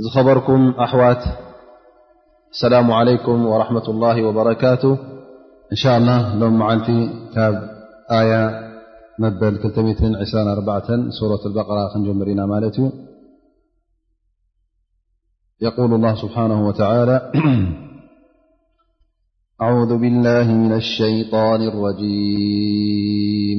إذ خبركم أحوات السلام عليكم ورحمة الله وبركاته إن شاء الله لو معلت تاب آية مبلةسورة البقرة خنج مرينا مالت يقول الله سبحانه وتعالى أعوذ بالله من الشيطان الرجيم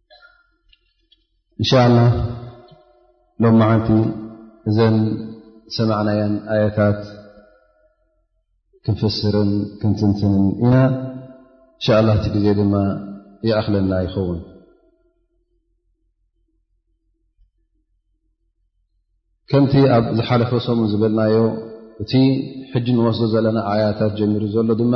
እንሻ ላ ሎም መዓንቲ እዘን ዝሰማዕናያን ኣያታት ክንፍስርን ክንትንትንን ኢና እንሻ ላ እቲ ግዜ ድማ ይኣኽለና ይኸውን ከምቲ ኣብ ዝሓለፈ ሰሙ ዝበልናዮ እቲ ሕጂ ንወስዶ ዘለና ኣያታት ጀሚሩ ዘሎ ድማ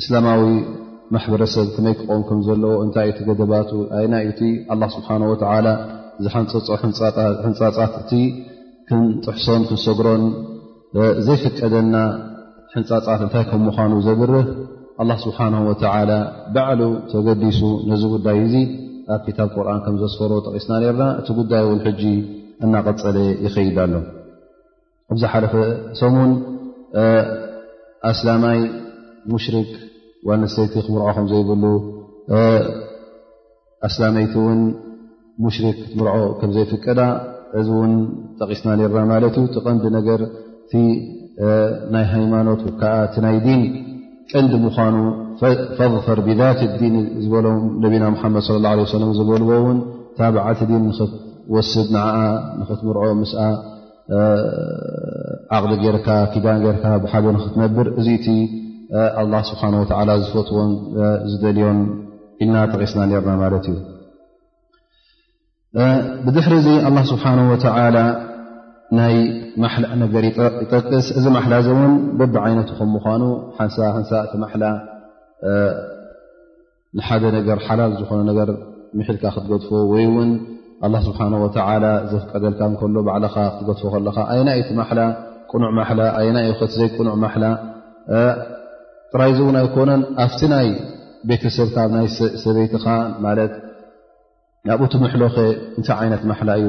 እስላማዊ ማሕበረሰብ ክመይ ክቆም ከም ዘለዎ እንታይ እቲ ገደባቱ ኣይናይ እቲ ኣላ ስብሓን ወተዓላ ዝሓንፀፆ ሕንፃፃት እቲ ክንጥሕሶን ክንሰግሮን ዘይፍቀደና ሕንፃፃት እንታይ ከም ምዃኑ ዘብርህ ኣላ ስብሓን ወተዓላ ባዕሉ ተገዲሱ ነዚ ጉዳይ እዚ ኣብ ክታብ ቁርን ከም ዘስፈሮ ጠቂስና ነርና እቲ ጉዳይ እውን ሕጂ እናቐፀለ ይኸይድ ኣሎ ኣብ ዝሓለፈ ሰሙን ኣስላማይ ሙሽርክ ዋነሰይቲ ክምርዖ ከም ዘይብሉ ኣስላመይቲ እውን ሙሽርክ ክትምርዖ ከም ዘይፍቀዳ እዚ እውን ጠቒስና ነርና ማለት እዩ ትቐንዲ ነገር እቲ ናይ ሃይማኖት ከዓ እቲ ናይ ዲን ቀንዲ ምዃኑ ፈظፈር ብذት ዲን ዝበሎ ነቢና ሓመድ صለ ه ሰለ ዝበልዎ እውን እታ በዓልቲ ዲን ንክትወስድ ንዓ ንክትምርዖ ምስ ዓቕዲ ጌርካ ኪዳን ጌርካ ብሓደ ንክትነብር እዚ እቲ ኣላ ስብሓን ወተዓላ ዝፈትዎን ዝደልዮን ኢልና ጠቒስና ነርና ማለት እዩ ብድሕሪ እዚ ኣላ ስብሓን ወተዓላ ናይ ማሓላ ነገር ይጠቅስ እዚ ማሓላ እዚ እውን በቢ ዓይነቱ ከም ምኳኑ ሓንሳ ሓንሳ እቲ ማሓላ ንሓደ ነገር ሓላል ዝኾነ ነገር ምሒልካ ክትገድፎ ወይ እውን ኣላ ስብሓን ወተላ ዘፍቀደልካ ከሎ ባዕልኻ ክትገድፎ ከለኻ ኣይና ዩ እቲ ማሓላ ቅኑዕ ማሓላ ኣይና ዩ ከቲ ዘይቅኑዕ ማሓላ ጥራይ ዚ እውን ኣይኮነን ኣብቲ ናይ ቤተሰብካ ናይ ሰበይትኻ ማለት ናብኡ ትምሕሎኸ እንታይ ዓይነት ማሓላ እዩ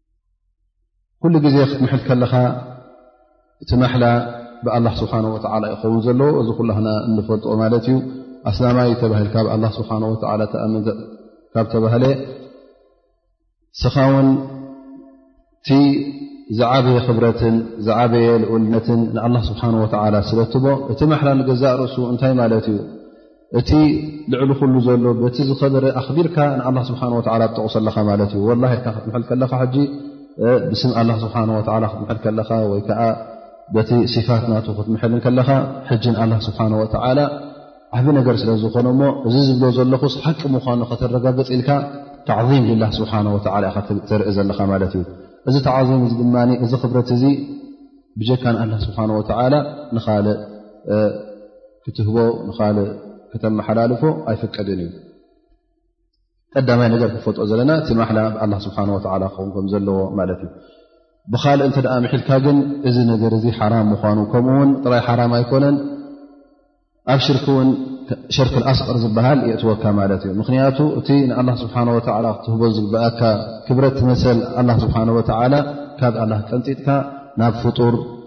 ኩሉ ግዜ ክትምሕል ከለኻ እቲ ማሕላ ብኣላ ስብሓን ወላ ይኸውን ዘለዎ እዚ ኩላና እንፈልጦ ማለት እዩ ኣስላማይ ተባሂልካ ብኣላ ስብሓን ወ ተኣምን ካብ ተባህለ ስኻ ውን እቲ ዝዓበየ ክብረትን ዝዓበየ ልኡልነትን ንኣላ ስብሓን ወላ ስለትቦ እቲ ማሓላ ንገዛእ ርእሱ እንታይ ማለት እዩ እቲ ልዕሊ ኩሉ ዘሎ በቲ ዝኸበረ ኣኽቢርካ ንኣላ ስብሓ ወ ትጠቕሶ ኣለኻ ማለት እዩ ወላ ኢልካ ክትምሐል ከለኻ ሕጂ ብስም ኣላ ስብሓ ወ ክትምሐል ከለኻ ወይ ከዓ በቲ ሲፋት ናቱ ክትምሐል ከለኻ ሕጂ ንኣላ ስብሓ ወተላ ዓብ ነገር ስለ ዝኾነ እሞ እዚ ዝብሎ ዘለኹስ ሓቂ ምዃኑ ከተረጋግፅ ኢልካ ተዕም ልላ ስብሓ ወ ተርኢ ዘለኻ ማለት እዩ እዚ ተዓም እ ድማ እዚ ክብረት እዚ ብጀካ ንኣላ ስብሓ ወተላ ንኻልእ ክትህቦ ንካልእ ከተመሓላልፎ ኣይፍቀድን እዩ ቀዳማይ ነገር ክፈልጦ ዘለና እቲ ማሓላ ብኣላ ስብሓን ወላ ክኸውን ከም ዘለዎ ማለት እዩ ብካልእ እንተ ደኣ ምሒልካ ግን እዚ ነገር እዚ ሓራም ምኳኑ ከምኡ ውን ጥራይ ሓራም ኣይኮነን ኣብ ሽርክ እውን ሸርክ ኣስቕር ዝበሃል የእትወካ ማለት እዩ ምክንያቱ እቲ ንኣላ ስብሓን ወላ ክትህቦ ዝበኣካ ክብረት ትመሰል ኣላ ስብሓን ወተዓላ ካብ ኣላ ቀንጢጥካ ናብ ፍጡር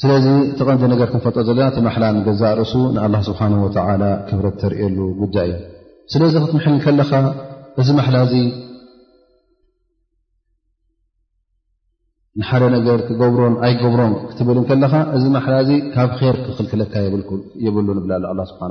ስለዚ እቲ ቐንዲ ነገር ክንፈልጦ ዘለና እቲ ማሓላ ንገዛእ ርእሱ ንኣላ ስብሓን ወተላ ክብረት ተርእየሉ ጉዳይ እዩ ስለዚ ክትምሐል ከለኻ እዚ ማሓላ እዚ ንሓደ ነገር ክገብሮን ኣይገብሮን ክትብል ከለኻ እዚ ማሓላ እዚ ካብ ር ክኽልክለካ የብሉ ንብላ ስብሓ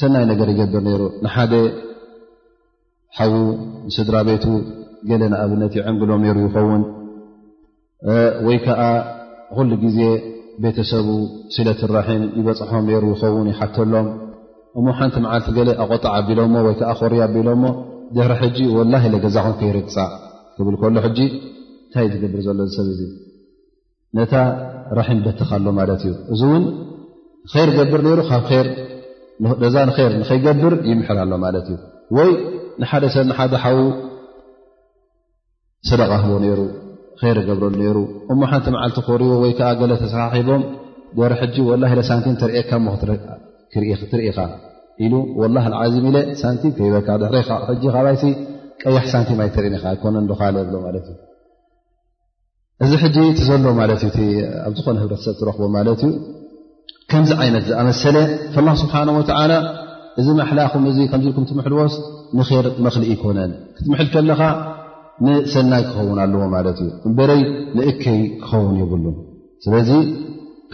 ሰናይ ነገር ይገብር ነይሩ ንሓደ ሓዉ ንስድራ ቤቱ ገለ ንኣብነት ይዕንግሎም ነይሩ ይኸውን ወይ ከዓ ኩሉ ግዜ ቤተሰቡ ስለትራሒም ይበፅሖም ነይሩ ይኸውን ይሓተሎም እሞ ሓንቲ መዓልቲ ገለ ኣቆጣዕ ኣቢሎሞ ወይ ከዓ ኮርያ ኣቢሎሞ ድሕሪ ሕጂ ወላ ኢለ ገዛኹም ከይርግፃ ክብል ከሎ ሕጂ እንታይ ዝገብር ዘሎ ዝሰብ እዙ ነታ ራሒም በትኽ ኣሎ ማለት እዩ እዚ እውን ር ገብር ነይሩ ካብ ር ነዛ ንር ንኸይገብር ይምሕር ኣሎ ማለት እዩ ወይ ንሓደ ሰብ ንሓደ ሓዉ ሰደቃ ህቦ ነይሩ ር ገብረሉ ነይሩ እሞ ሓንቲ መዓልቲ ኮርዎ ወይ ከዓ ገለ ተሰሓሒቦም ገር ሕጂ ወላ ለ ሳንቲም ተርእካ ክትርእኻ ኢሉ ወላ ዓዚም ኢለ ሳንቲም ከይበካ ድሕሪ ሕጂ ካባይሲ ቀያሕ ሳንቲም ኣይተርእን ኻ ኣይኮነን ዶ ካለ ብሎ ማለት እዩ እዚ ሕጂ እቲ ዘሎ ማለት እዩ እቲ ኣብ ዝኾነ ህብረተሰብ ትረኽቦ ማለት እዩ ከምዚ ዓይነት ዝኣመሰለ ላ ስብሓን ወተላ እዚ ማሓላኹም እዚ ከምዚ ኢልኩም ትምሕልዎስ ንኼር መኽሊ ይኮነን ክትምሕል ከለኻ ንሰናይ ክኸውን ኣለዎ ማለት እዩ እበረይ ንእከይ ክኸውን የብሉን ስለዚ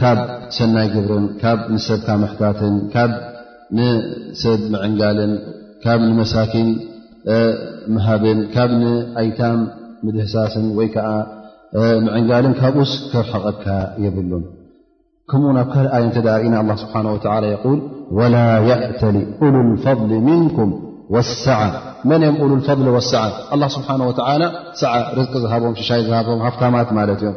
ካብ ሰናይ ግብርን ካብ ንሰብካ ምሕታትን ካብ ንሰብ ምዕንጋልን ካብ ንመሳኪን ምሃብን ካብ ንኣይታም ምድህሳስን ወይ ከዓ ምዕንጋልን ካብኡስ ክርሓቐካ የብሉን ከምኡ ናብ ካልኣ እንተ ኢና ኣ ስብሓ ወላ ይል ወላ የእተሊ ሉ ልፈضሊ ምንኩም ወሰዓ መን ም ሉ ልፈሊ ወሰዓ ስብሓ ወላ ሰዓ ርዝቂ ዝሃቦም ሽሻይ ዝሃቦም ሃፍታማት ማለት እዮም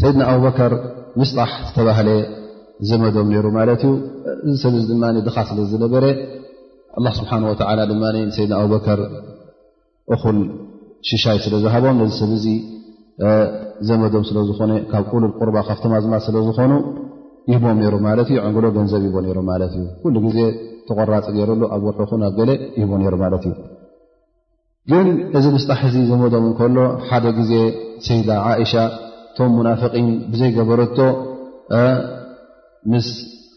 ሰይድና ኣቡበከር ምስጣሕ ዝተባህለ ዘመዶም ነይሩ ማለት እዩ እዚ ሰብ እዚ ድማ ድኻ ስለ ዝነበረ ኣላ ስብሓን ወተላ ድማ ንሰይድና ኣቡበከር እኹል ሽሻይ ስለ ዝሃቦም ነዚ ሰብ እዚ ዘመዶም ስለ ዝኾነ ካብ ቁሉ ቁርባ ካብቶም ኣዝማ ስለ ዝኾኑ ይህቦም ነይሩ ማለት እዩ ዕንግሎ ገንዘብ ይቦ ነይሩ ማለት እዩ ኩሉ ግዜ ተቆራፂ ገይሩሉ ኣብ ወርሑ ኹን ኣብ ገለ ይህቦ ነይሩ ማለት እዩ ግን እዚ ምስጣሕ እዚ ዘመዶም እንከሎ ሓደ ግዜ ሰይዳ ዓእሻ እቶም ሙናፍቒን ብዘይገበረቶ ምስ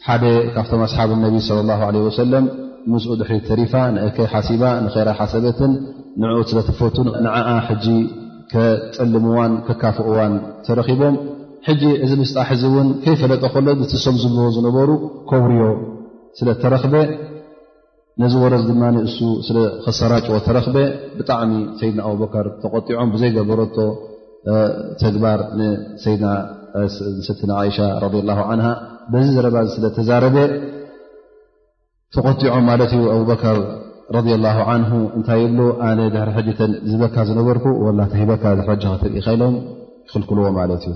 ሓደ ካብቶም ኣስሓብ ነቢ ለ ላ ለ ወሰለም ምስኡ ድሕሪ ተሪፋ ንእከይ ሓሲባ ንኸራ ሓሰበትን ንኡ ስለትፈቱ ንዓኣ ሕጂ ከፀልምዋን ከካፍእዋን ተረኺቦም ሕጂ እዚ ምስጣሕ እዚ እውን ከይፈለጠ ከሎ ንትሶም ዝብልዎ ዝነበሩ ከውርዮ ስለተረኽበ ነዚ ወረዚ ድማ እሱ ስለ ከሰራጭዎ ተረክበ ብጣዕሚ ሰይድና ኣቡበከር ተቆጢዖም ብዘይ ገበረቶ ተግባር ንሰይድናሰትና ዓይሻ ረ ላ ዓን በዚ ዘረባ ዚ ስለ ተዛረበ ተቆጢዖም ማለት እዩ ኣቡበከር ረ ላ ዓን እንታይ ይብሉ ኣነ ድሕሪ ሕጂ ተን ዝበካ ዝነበርኩ ወላ ተሂበካ ሕጂ ክትርኢ ከኢሎም ይክልክልዎ ማለት እዩ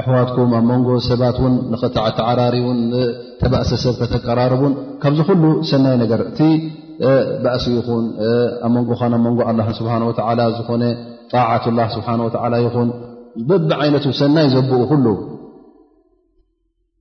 ኣሕዋትኩም ኣብ መንጎ ሰባት ውን ንኽተተዓራርዩን ንተባእሰ ሰብ ከተቀራርቡን ካብዚ ኩሉ ሰናይ ነገር እቲ ባእሲ ይኹን ኣብ መንጎኻ ናብ መንጎ ኣላ ስብሓ ወላ ዝኾነ ጣዓት ላ ስብሓ ወላ ይኹን በቢ ዓይነቱ ሰናይ ዘብኡ ኩሉ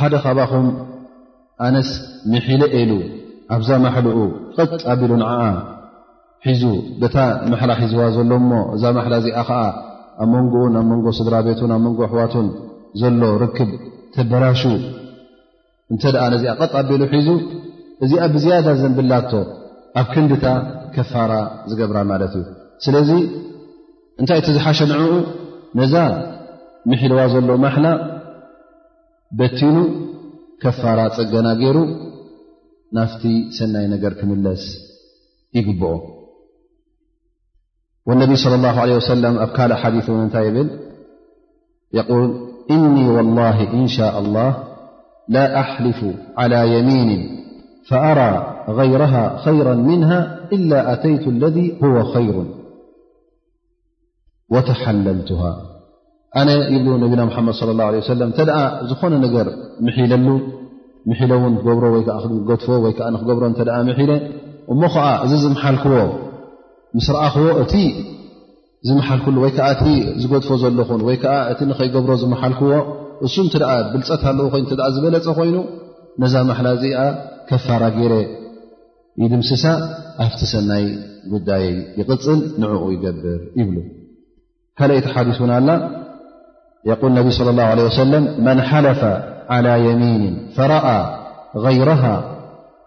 ሓደ ካባኹም ኣነስ ምሒለ ኤሉ ኣብዛ ማሕልኡ ቐጥ ኣቢሉ ንዓኣ ሒዙ በታ ማሕላ ሒዝዋ ዘሎ እሞ እዛ ማሕላ እዚኣ ከዓ ኣብ መንጎኡን ኣብ መንጎ ስድራ ቤቱን ኣብ መንጎ ኣሕዋቱን ዘሎ ርክብ ተበላሹ እንተ ደኣ ነዚኣ ቐጥ ኣቢሉ ሒዙ እዚኣ ብዝያዳ ዘንብላቶ ኣብ ክንዲታ ከፋራ ዝገብራ ማለት እዩ ስለዚ እንታይ እቲ ዝሓሸ ንዕኡ ነዛ ምሒልዋ ዘሎ ማሕላ በቲኑ ከፋራ ፅገና ገይሩ ናፍቲ ሰናይ ነገር ክምለስ ይግብኦ ወነቢ ለ ላ ለ ወሰለም ኣብ ካልእ ሓዲ ን እንታይ ይብል ል إني والله إن شاء الله لا أحلف على يمين فأرى غيرها خيرا منها إلا أتيت الذي هو خير وتحللتها أن يبل نبنا محمد صلى الله عليه وسلم ت ن ر محلل محل ر دف ر محل م زمحلك مس رأ ዝመሓልኩሉ ወይ ከዓ እቲ ዝገድፎ ዘለኹን ወይ ከዓ እቲ ንኸይገብሮ ዝመሓልክዎ እሱ እንተ ብልፀት ኣለዎ ኮይኑ እተ ዝበለፀ ኮይኑ ነዛ ማሓላ እዚኣ ከፋራ ገይረ ይድምስሳ ኣብቲ ሰናይ ጉዳይ ይቕፅል ንዕኡ ይገብር ይብሉ ካልይቲ ሓዲስ እውን ኣላ የቁል ነቢ ለ ላሁ ለ ወሰለም መን ሓለፈ ዓላ የሚንን ፈረኣ غይረሃ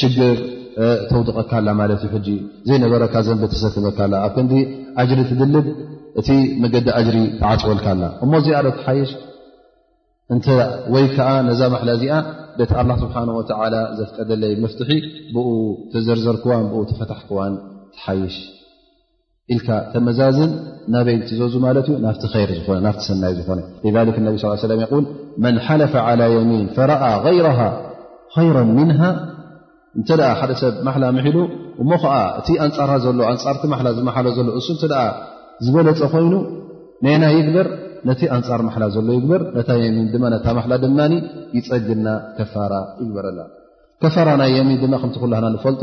ሽግር ተውድቐካ ኣላ ማለት እዩ ሕጂ ዘይነበረካ ዘንቢ ተሰክመካ ኣላ ኣብ ከንዲ ኣጅሪ ትድልብ እቲ መገዲ ኣጅሪ ተዓፅወልካ ኣላ እሞ እዚኣ ዶ ትሓይሽ እንተ ወይ ከዓ ነዛ ማሓላ እዚኣ በቲ ኣላ ስብሓን ወተላ ዘፍቀደለይ መፍትሒ ብኡ ተዘርዘርክዋን ብኡ ተፈታሕክዋን ትሓይሽ ኢልካ ተመዛዝን ናበይ ትዘዙ ማለት እዩ ናፍቲ ር ዝኾነ ናፍቲ ሰናይ ዝኾነ ነቢ ስ ሰለ ይል መን ሓለፈ ዓላ የሚን ፈረኣ غይረሃ ኸይረ ምንሃ እንተ ሓደ ሰብ ማሓላ ምሒሉ እሞ ከዓ እቲ ኣንፃራ ዘሎ ኣንፃርቲ ማሓላ ዝመሓሎ ዘሎ እሱ እተ ዝበለፀ ኮይኑ ናይና ይግበር ነቲ ኣንፃር ማሓላ ዘሎ ይግበር ነታ የሚን ድማ ነታ ማሓላ ድማ ይፀግና ከፋራ ይግበረላ ከፋራ ናይ የሚን ድማ ከምቲ ኩላህና ንፈልጦ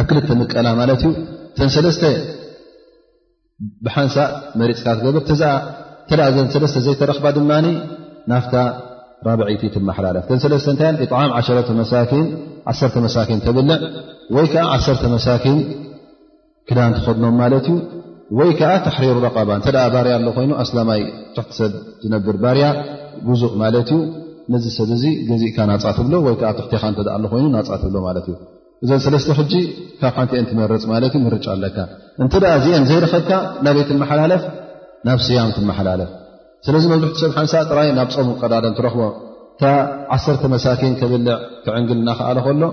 ኣብ ክልተ ምቀላ ማለት እዩ እተን ሰለስተ ብሓንሳእ መሪፅካ ትገብር ተ ዘን ሰለስተ ዘይተረኽባ ድማ ናፍታ ራብዒይቲ ትመሓላለፍ እተን ሰለስተ እንታይ እየን ኢጣዓም ዓሸረ መሳኪን ዓሰርተ መሳኪን ተብልዕ ወይ ከዓ ዓሰርተ መሳኪን ክዳን ትኸድኖም ማለት እዩ ወይ ከዓ ተሕሪሩ ረቐባ እንተ ባርያ ኣሎ ኮይኑ ኣስላማይ ትሕቲ ሰብ ዝነብር ባርያ ጉዙእ ማለት እዩ ነዚ ሰብ እዚ ገዚእካ ናፃ ትብሎ ወይ ከዓ ትሕትኻ እተ ኣሎ ኮይኑ ናፃ ትብሎ ማለት እዩ እዘን ሰለስተ ሕጂ ካብ ሓንቲ እን ትመርፅ ማለት እዩ ምርጫ ኣለካ እንተ እዚአን ዘይረኸብካ ናበይ ትመሓላለፍ ናብ ስያም ትመሓላለፍ ስለዚ መብልሕቲ ሰብ ሓንሳ ጥራይ ናብ ፀሙ ቀዳደም ትረኽቦ እታ ዓሰርተ መሳኪን ከብልዕ ክዕንግል እናክኣለ ከሎ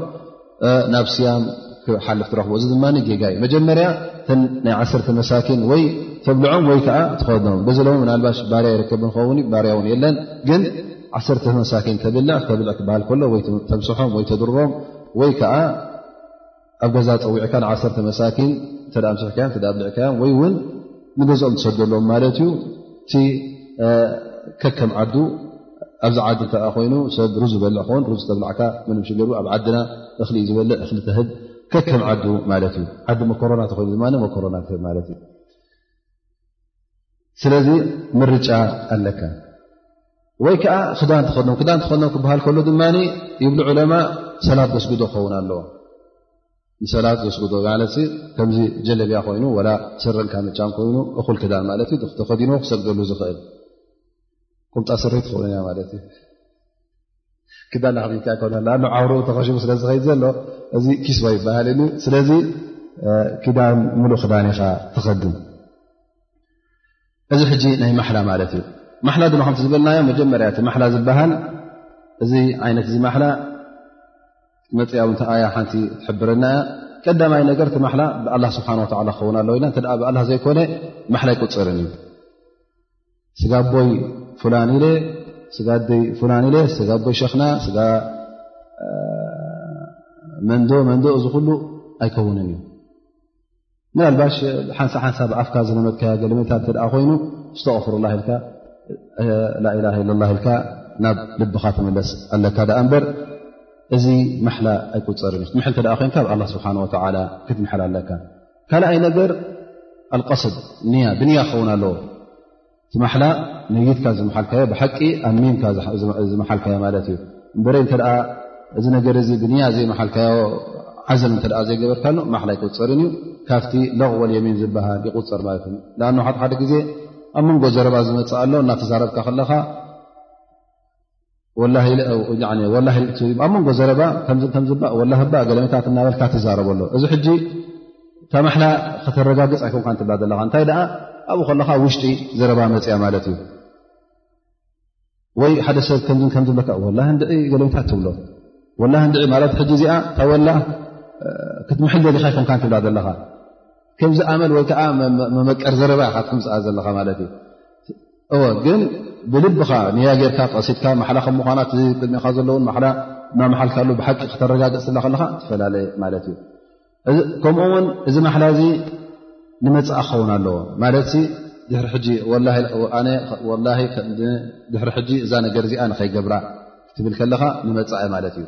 ናብ ስያም ክሓልፍ ትረኽቦ እዚ ድማ ጌጋ እዩ መጀመርያ ናይ ዓሰርተ መሳኪን ወይ ተብልዖም ወይ ከዓ ትኸድኖም በዚ ለ ምናልባሽ ባርያ ይርከብ ንኸውን ባርያ እውን የለን ግን ዓሰርተ መሳኪን ተብልዕ ተብልዕ ትበሃል ከሎ ወይ ተምስሖም ወይ ተድርቦም ወይ ከዓ ኣብ ገዛ ፀዊዕካ ንዓሰርተ መሳኪን እተ ምስሕካዮም ተኣብልዕካዮም ወይ እውን ንገዝኦም ትሰደሎም ማለት እዩ እቲ ከከም ዓዱ ኣብዚ ዓዲ እተ ኮይኑ ሰብ ሩ ዝበልዕ ክን ሩ ዝተብላዕካ ምንም ሽገሩ ኣብ ዓድና እኽሊ ዝበልዕ እኽሊ ተህብ ከከም ዓዱ ማለት እዩ ዓዲ መኮሮና ተኮይኑ ድማ መኮሮና ትህብ ማለት እዩ ስለዚ ምርጫ ኣለካ ወይ ከዓ ክዳን ትኸኖ ክዳን ትኸኖ ክበሃል ከሎ ድማ ይብሉ ዑለማ ሰላት ዘስግዶ ክኸውን ኣለዎ ንሰላት ዘስግዶ ማለት ከምዚ ጀለብያ ኮይኑ ወላ ስርን ካመጫን ኮይኑ እኹል ክዳን ማለት እዩ ተኸዲኖ ክሰግደሉ ዝኽእል ቁምጣ ስሪ ትኸውንያ ማለት እዩ ክዳን ኣክቢካ ይኮነ ዓውርኡ ተኸሽቡ ስለ ዝኸይድ ዘሎ እዚ ኪስወ ይበሃል ዩ ስለዚ ክዳን ሙሉእ ክዳን ኢኻ ተኸድም እዚ ሕጂ ናይ ማሓላ ማለት እዩ ማሓላ ድማ ከምቲ ዝበልናዮ መጀመርያ እቲ ማሓላ ዝበሃል እዚ ዓይነት እዚ ማሓላ መፅያው ን ኣያ ሓንቲ ትሕብረና እያ ቀዳማይ ነገር እቲ ማሓላ ብኣላ ስብሓን ወላ ክኸውን ኣለዉ ኢና እተ ብኣላ ዘይኮነ ማሓላ ይቁፅርን እዩ ስጋ ኣቦይ ፍላን ኢለ ስጋ ኣደይ ፍላን ኢለ ስጋ ኣቦይ ሸክና ስጋ መንዶ መንዶ እዚ ኩሉ ኣይከውንን እዩ ምናልባሽ ሓንሳ ሓንሳ ብኣፍካ ዝለመትካያ ገለመታት እተደኣ ኮይኑ ዝተቕፍሩላ ኢልካ ላኢላ ኢለላ ኢልካ ናብ ልብኻ ትመለስ ኣለካ ደኣ እምበር እዚ ማሓላ ኣይቁፀርን እዩ ክትምሐል እተደኣ ኮይንካ ብ ኣላ ስብሓን ወተዓላ ክትምሐል ኣለካ ካልኣይ ነገር ኣልቀስድ ንያ ብንያ ክኸውን ኣለዎ እቲ ማሓላ ነይትካ ዝመሓልካዮ ብሓቂ ኣሚንካ ዝመሓልካዮ ማለት እዩ እበረ እተ እዚ ነገር እዚ ብንያ ዘይመሓልካዮ ዓዘም እተ ዘይገበርካሉ ማሓላ ይቁፅርን እዩ ካብቲ ለቕወል የሚን ዝበሃል ይቁፅር ማለት እዩ ንኣ ሓሓደ ግዜ ኣብ መንጎ ዘረባ ዝመፅእ ኣሎ እናተዛረብካ ከለኻ ኣብ መንጎ ዘረባ ከምዝባእ ወላ ህባ ገለመታት እናበልካ ትዛረበ ኣሎ እዚ ሕጂ ተማሓላ ከተረጋግፅ ኣይኮንካ ትብላ ዘለካ እንታይ ደኣ ኣብኡ ከለካ ውሽጢ ዘረባ መፅያ ማለት እዩ ወይ ሓደ ሰብ ከም ከምዝብለካ ወላ ንድዒ ገለመታት ትብሎ ወላ ንድዒ ማለት ሕጂ እዚኣ ታወላ ክትምሐል ዘሊካ ይኮንካ ትብላ ዘለካ ከምዚ ኣመል ወይከዓ መመቀር ዘረባ ኢካ ትክምፅኣ ዘለካ ማለት እዩ እወ ግን ብልብኻ ንያ ጌርካ ቀሲድካ ማሓላ ከም ምኳና ቅድሚኻ ዘለውን ማሓላ እናመሓልካሉ ብሓቂ ክተረጋግፅ ስላ ከለኻ ትፈላለ ማለት እዩ ከምኡ ውን እዚ ማሓላ እዚ ንመፅእ ክኸውን ኣለዎ ማለት ድሪ ሕጂ ድሕሪ ሕጂ እዛ ነገር እዚኣ ንኸይገብራ ክትብል ከለኻ ንመፃኢ ማለት እዩ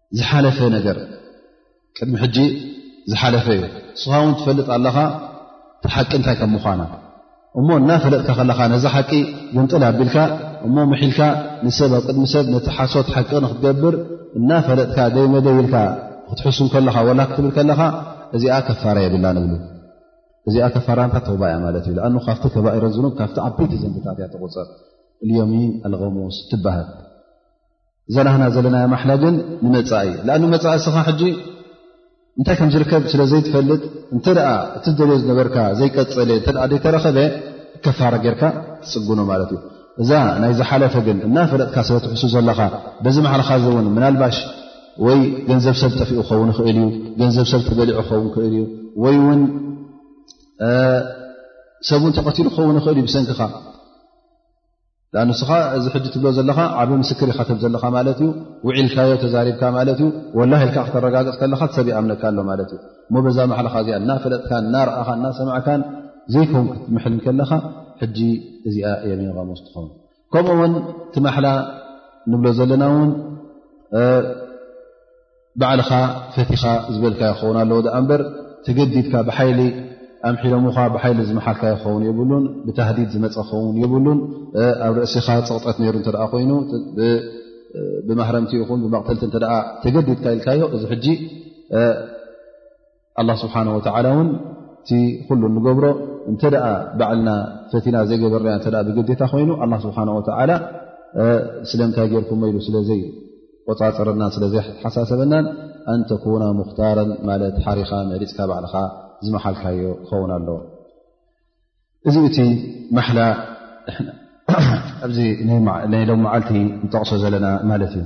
ዝሓለፈ ነገር ቅድሚ ሕጂ ዝሓለፈ እዩ ንስኻ ውን ትፈልጥ ኣለኻ ሓቂ እንታይ ከም ምኳና እሞ እናፈለጥካ ከለኻ ነዛ ሓቂ ግንጥል ኣቢልካ እሞ ምሒልካ ንሰብ ኣብ ቅድሚ ሰብ ነቲ ሓሶት ሓቂ ንክትገብር እናፈለጥካ ደይመደይልካ ክትሕሱም ከለኻ ወላ ክትብል ከለኻ እዚኣ ከፋራ የብላ ንብሉ እዚኣ ከፋራ ንታ ተውባ እያ ማለት እዩ ኣኑ ካብቲ ከባኢረ ዝኑብ ካብቲ ዓበይቲ ዘንብታት እያ ተቁፅር ልዮሚን ኣልሙስ ትበሃል ዘናህና ዘለናዮ ማሓላ ግን ንመፃኢ ኣ መፃኢ እስኻ ሕጂ እንታይ ከም ዝርከብ ስለ ዘይትፈልጥ እንተ እቲ ደልዮ ዝነበርካ ዘይቀፀለ እተ ዘይተረኸበ ከፋረ ጌርካ ትፅግኖ ማለት እዩ እዛ ናይ ዝሓለፈ ግን እና ፈለጥካ ስለ ትሕሱ ዘለኻ በዚ ማሓልኻ ዚ እውን ምናልባሽ ወይ ገንዘብ ሰብ ጠፊኡ ክኸውን ይኽእል እዩ ገንዘብ ሰብ ተበሊዑ ክኸውን ክእል እዩ ወይ እውን ሰብን ተቐትሉ ክኸውን ይኽእል እዩ ብሰንኪኻ ንስኻ እዚ ሕጂ ትብሎ ዘለኻ ዓብ ምስክር ኢካ ትብ ዘለካ ማለት እዩ ውዒልካዮ ተዛሪብካ ማለት እዩ ወላ ኢልካ ክተረጋግፅ ከለካ ሰብ ይኣምነካ ኣሎ ማለት እዩ እሞ በዛ ማሓለኻ እዚኣ እናፈለጥካ እናርኣኻ እናሰማዕካን ዘይከውን ክትምሕል ከለኻ ሕጂ እዚኣ የመኒቐሞስ ትኸውን ከምኡ ውን እቲ ማሓላ ንብሎ ዘለና ውን ባዕልኻ ፈቲኻ ዝበልካ ይኸውን ኣለዎ ድኣ እምበር ተገዲድካ ብሓይሊ ኣምሒሎምኻ ብሓይሊ ዝመሓልካ ይኸውን የብሉን ብታህዲድ ዝመፀ ክኸውን የብሉን ኣብ ርእሲኻ ፀቕጠት ነይሩ እተ ኮይኑ ብማህረምቲ ይኹን ብመቕተልቲ እተ ተገዲድካ ኢልካዮ እዚ ሕጂ ኣላ ስብሓን ወተዓላ እውን እቲ ኩሉ ንገብሮ እንተ ደኣ ባዕልና ፈቲና ዘይገበርና እተ ብግዴታ ኮይኑ ኣላ ስብሓን ወተዓላ ስለምንታይ ጌርኩም ኢሉ ስለ ዘይቆፃፅረናን ስለ ዘይሓሳሰበናን ኣንተኩና ሙክታረን ማለት ሓሪኻ መሪፅካ ባዕልኻ ዝመሓልካዮ ክኸውን ኣለዎ እዚ እቲ ማሓላ ኣብዚ ናይ ሎም መዓልቲ ንጠቕሶ ዘለና ማለት እዩ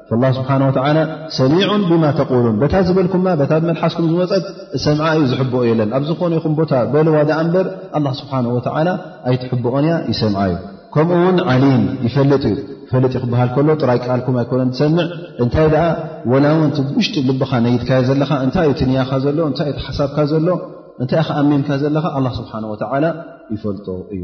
ኣላ ስብሓን ወተላ ሰሚዑን ብማ ተቁሉን በታ ዝበልኩማ በታ መልሓስኩም ዝመፀት ሰምዓ እዩ ዝሕብኦ የለን ኣብ ዝኾነ ይኹም ቦታ በልዋ ዳኣ እንበር ኣላ ስብሓን ወተላ ኣይትሕብኦን እያ ይሰምዓ እዩ ከምኡ ውን ዓሊም ይፈልጥ እዩ ፈልጥ ዩ ክበሃል ከሎ ጥራይ ቃልኩም ኣይኮነን ዝሰምዕ እንታይ ደኣ ወላ ውን እቲ ውሽጢ ልብኻ ነይትካዮ ዘለኻ እንታይ እዩ ትንያኻ ዘሎ እንታይ እዩ ሓሳብካ ዘሎ እንታይ ኸኣሚምካ ዘለኻ ኣላ ስብሓን ወተላ ይፈልጦ እዩ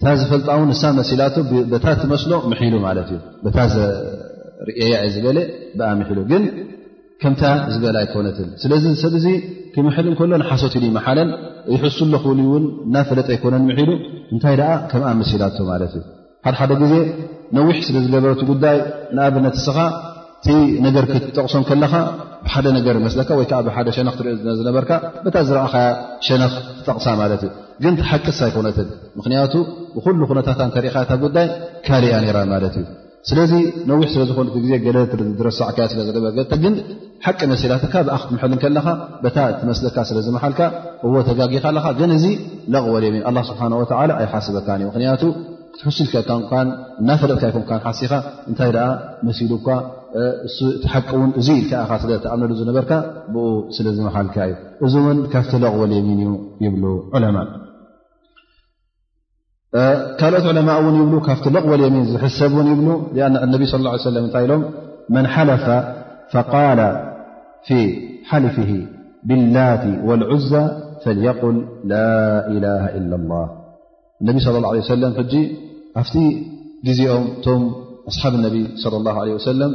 እታ ዝፈልጣ ውን እሳ መሲላቶ በታ ትመስሎ ምሒሉ ማለት እዩ በታ ዘርእያ ዩ ዝበለ ብኣ ምሒሉ ግን ከምታ ዝበላ ኣይኮነትን ስለዚ ሰብ ዚ ክምሕል እንከሎ ንሓሶት ኢሉ ይመሓለን ይሕሱ ኣለኹ ውን እናፈለጠ ኣይኮነን ምሒሉ እንታይ ደኣ ከምኣ መሲላቶ ማለት እዩ ሓደሓደ ግዜ ነዊሕ ስለ ዝገበረቲ ጉዳይ ንኣብነት እስኻ እቲ ነገር ክትጠቕሶም ከለኻ ብሓደ ነገር መስለካ ወይ ከዓ ብሓደ ሸነኽ ትሪኦ ዝነበርካ በታ ዝረእኻ ሸነኽ ትጠቕሳ ማለት እዩ ግን ትሓቅስ ኣይኮነትን ምክንያቱ ብኩሉ ኩነታታ እንተሪኢኻ እታ ጉዳይ ካልያ ነራ ማለት እዩ ስለዚ ነዊሕ ስለዝኾነ ግዜ ገለ ዝረሳዕካያ ስለዝነበገ ግን ሓቂ መሲላትካ ብኣ ክትምሐል ከለኻ በታ እትመስለካ ስለዝመሓልካ እዎ ተጋጊኻ ኣለኻ ግን እዚ ለቕወልየም ስብሓ ወ ኣይሓስበካን እዩ ምክንያቱ ክትሕሱ ኢልካ ካ እናፈለጥካ ይኮንካ ሓሲኻ እንታይ ደኣ መሲሉ እኳ እቲሓቂ እውን እዙ ኢልካ ኢኻ ስለ ተኣምነሉ ዝነበርካ ብኡ ስለ ዝመሓልካ እዩ እዚ እውን ካብ ተለቕወል የሚን እዩ ይብሉ ዕለማ ካልኦት ዕለማ እውን ይብሉ ካብ ተለቕወል የሚን ዝሕሰብ እውን ይብሉ ኣ ነቢ ስ ላ ሰለም እንታይ ኢሎም መን ሓለፈ ፈቃል ፊ ሓልፊ ብላቲ ወልዑዛ ፈልየቁል ላኢላሃ ኢላ ላ እነቢ ስለ ላ ለ ሰለም ሕጂ ኣብቲ ግዜኦም እቶም ኣስሓብ ነቢ ስለ ላ ለ ወሰለም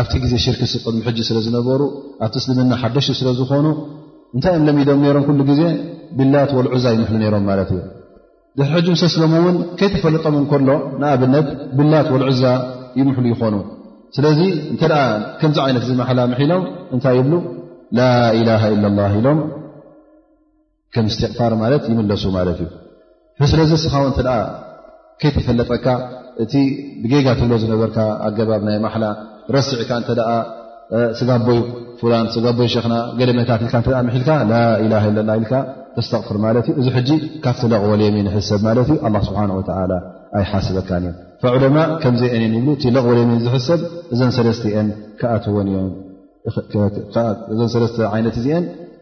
ኣብቲ ግዜ ሽርክ ስቅድሚ ሕጂ ስለ ዝነበሩ ኣብቲ እስልምና ሓደሽቲ ስለ ዝኾኑ እንታይ እዮም ለሚዶም ነይሮም ኩሉ ግዜ ብላት ወልዑዛ ይምሕሉ ነይሮም ማለት እዩ ድሕሪ ሕጂ ምስ ኣስለሙ እውን ከይተፈለጦም እንከሎ ንኣብነት ብላት ወልዑዛ ይምሕሉ ይኾኑ ስለዚ እንተ ከምዚ ዓይነት እዚ ማሓላ ምሒሎም እንታይ ይብሉ ላኢላሃ ኢላ ላ ኢሎም ከም እስትቕፋር ማለት ይምለሱ ማለት እዩ ስለዚ እስኻው እተ ከይተፈለጠካ እቲ ብጌጋ ትብሎ ዝነበርካ ኣገባብ ናይ ማሓላ ረስዕካ እተ ስጋቦይ ፍላን ስጋቦይ ሸክና ገለ መታት ኢልካ ተ ምሒልካ ላላ ለላ ኢልካ ተስተቕፍር ማለት እዩ እዚ ሕጂ ካብቲ ለቕወልየሚ ንሕሰብ ማለት እዩ ኣላ ስብሓን ወተላ ኣይሓስበካን እዩ ፈዑለማ ከምዘይአን እን ይብሉ እቲ ለቕወልየሚ ዝሕሰብ እዘን ሰለስተ እን ክኣትወን እዮን እዘን ሰለስተ ዓይነት እዚአን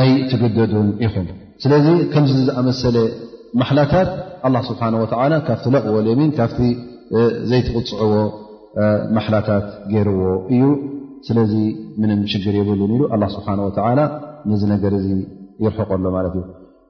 ኣይትግደዱን ኢኹም ስለዚ ከምዚ ዝኣመሰለ ማሓላታት ኣላ ስብሓን ወተላ ካብቲ ለቕዎልየሚን ካብቲ ዘይትቕፅዕዎ ማሓላታት ገይርዎ እዩ ስለዚ ምንም ሽግር የብሉን ኢሉ ኣላ ስብሓን ወተላ ነዚ ነገር እዚ ይርሕቀሎ ማለት እዩ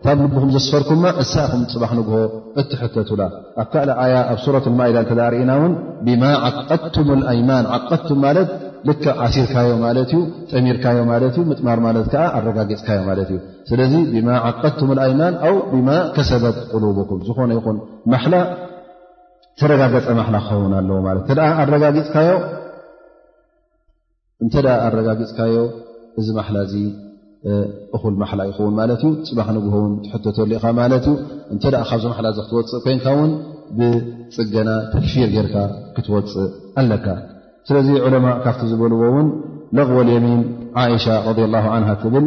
እታብ ልብኹም ዘስፈርኩማ እሳ ኢኹም ፅባሕ ንግሆ እትሕተቱላ ኣብ ካል ኣያ ኣብ ሱረት ማኢዳ እተ ርእና እውን ብማ ዓቀድቱም ኣይማን ዓቀድቱም ማለት ልክ ዓሲርካዮ ማለት እዩ ጠሚርካዮ ማለት እዩ ምጥማር ማለት ከዓ ኣረጋጊፅካዮ ማለት እዩ ስለዚ ብማ ዓቀድቱም ኣይማን ኣው ብማ ከሰበት ቁሉብኩም ዝኾነ ይኹን ማሓላ ተረጋገፀ ማሓላ ክኸውን ኣለዎ ማለት እተ ኣረጋጊፅካዮ እንተ ኣረጋግፅካዮ እዚ ማሓላ እዚ እኹል ማሓላ ይኸውን ማለት እዩ ፅባሕ ንግሆ ውን ትሕተተሉ ኢኻ ማለት እዩ እንተ ካብዚ ማሓላ እዚ ክትወፅእ ኮንካ ውን ብፅገና ተክፊር ጌርካ ክትወፅእ ኣለካ ስለዚ ዑለማ ካብቲ ዝበልዎ እውን ለቕወል የሚን ዓእሻ ረ ላ ን ትብል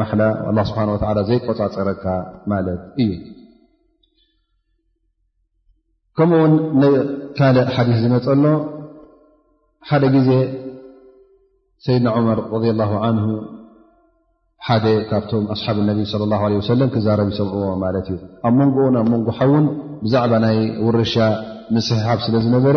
ማሓላ ኣላ ስብሓን ወላ ዘይቆፃፀረካ ማለት እዩ ከምኡ ውን ካልእ ሓዲስ ዝመፀ ኣሎ ሓደ ግዜ ሰይድና ዑመር ረ ላ ዓንሁ ሓደ ካብቶም ኣስሓብ ነቢ ለ ላ ለ ወሰለም ክዛረብ ይሰምዕዎ ማለት እዩ ኣብ መንጎኡን ኣብ መንጎ ሓውን ብዛዕባ ናይ ውርሻ ምስሕሓብ ስለ ዝነበረ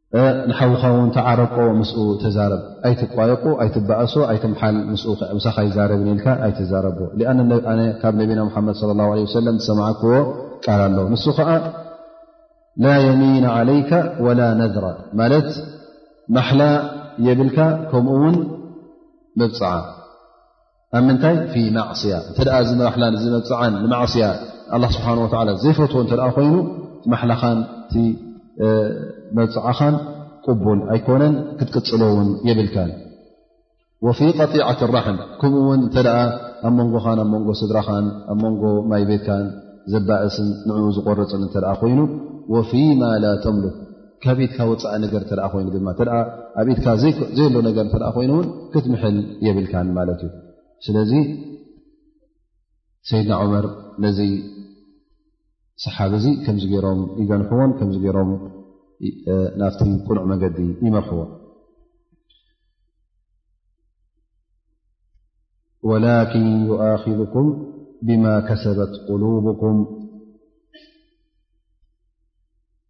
ንሓውኻ ውን ተዓረቆ ምስኡ ተዛረብ ኣይትቋየቁ ኣይትበኣሶ ኣይትምሓል ምስ ምሳኻ ይዛረብን ኢልካ ኣይትዛረቦ ኣነ ካብ ነቢና ሓመድ صለ ላ ለ ሰለም ዝሰማዕክዎ ቃል ኣሎ ንሱ ከዓ ላ የሚና ዓለይካ ወላ ነድራ ማለት ማሓላ የብልካ ከምኡ ውን መብፅዓ ኣብ ምንታይ ፊ ማዕስያ እንተ እዚ መራሕላን እዚ መብፅዓን ንማዕስያ ኣላ ስብሓን ወላ ዘይፈትዎ እተ ኮይኑ ማሓላኻን እቲ መብፅዓኻን ቅቡል ኣይኮነን ክትቅፅሎ እውን የብልካን ወፊ ቀጢዓት ራሕም ከምኡ ውን እተ ኣብ መንጎኻን ኣብ መንጎ ስድራኻን ኣብ መንጎ ማይ ቤትካን ዘባእስን ንኡ ዝቆርፅን እተ ኮይኑ ወፊ ማ ላ ተምልክ ካብ ኢድካ ወፃኢ ነገር እተ ኮይኑ ድማ እተ ኣብ ኢድካ ዘየሎ ነገር እተ ኮይኑ እውን ክትምሕል የብልካን ማለት እዩ ስለዚ ሰይድና ዑመር ነዚ ሰሓብ እዚ ከምዚ ገይሮም ይገንሕዎን ከምዚ ገይሮም ናብቲ ቁኑዕ መገዲ ይመርሕዎ ወላኪን ይኣኪኩም ብማ ከሰበት ቁሉብኩም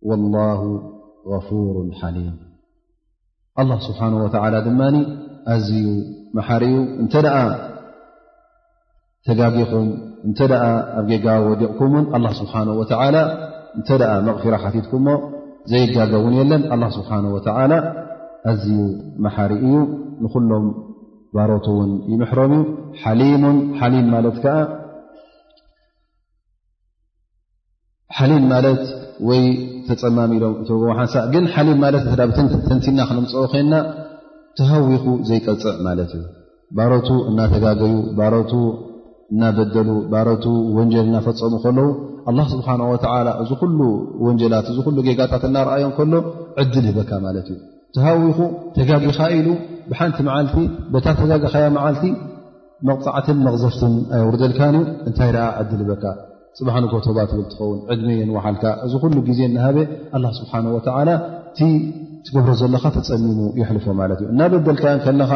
ወላሁ غፉሩ ሓሊም ኣላ ስብሓን ወተዓላ ድማ ኣዝዩ መሓርኡ እንተ ደኣ ተጋጊኹም እንተ ደኣ ኣብ ጌጋ ወዲቕኩምን ኣላ ስብሓን ወተዓላ እንተ ደኣ መቕፊራ ሓቲትኩሞ ዘይጋገ እውን የለን ኣላ ስብሓን ወተዓላ ኣዝዩ መሓሪ እዩ ንኹሎም ባሮት እውን ይምሕሮም እዩ ሓሊሙን ሓሊም ማለት ከዓ ሓሊል ማለት ወይ ተፀማሚ ኢሎም እተዎ ሓንሳእ ግን ሓሊል ማለት ተንቲና ክነምፀኦ ኮይና ተሃዊኹ ዘይቀፅዕ ማለት እዩ ባሮቱ እናተጋገዩ ባሮቱ እናበደሉ ባሮቱ ወንጀል እናፈፀሙ ከለዉ ኣላ ስብሓን ወተላ እዚ ኩሉ ወንጀላት እዚ ኩሉ ጌጋታት እናርኣዮ ከሎ ዕድል ይበካ ማለት እዩ ተሃዊኹ ተጋጊኻ ኢሉ ብሓንቲ መዓልቲ በታ ተጋግኻያ መዓልቲ መቕፃዕትን መቕዘፍትን ኣየውርደልካን እዩ እንታይ ደኣ ዕድልበካ ፅባሕ ንግሆ ቶባ ትብል ትኸውን ዕድመ የንዋሓልካ እዚ ኩሉ ግዜ እናሃበ ኣላ ስብሓን ወተዓላ እቲ ትገብሮ ዘለካ ተፀሚሙ ይሕልፎ ማለት እዩ እናበደልካ ከለኻ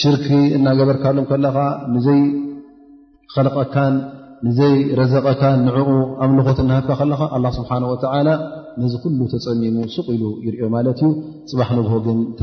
ሽርኪ እናገበርካሎም ከለኻ ንዘይ ኸልቐካን ንዘይ ረዘቐካን ንዕኡ ኣምልኾት እናሃብካ ከለኻ ኣላ ስብሓን ወተዓላ ነዚ ኩሉ ተፀሚሙ ሱቕ ኢሉ ይርዮ ማለት እዩ ፅባሕ ንግሆ ግን እታ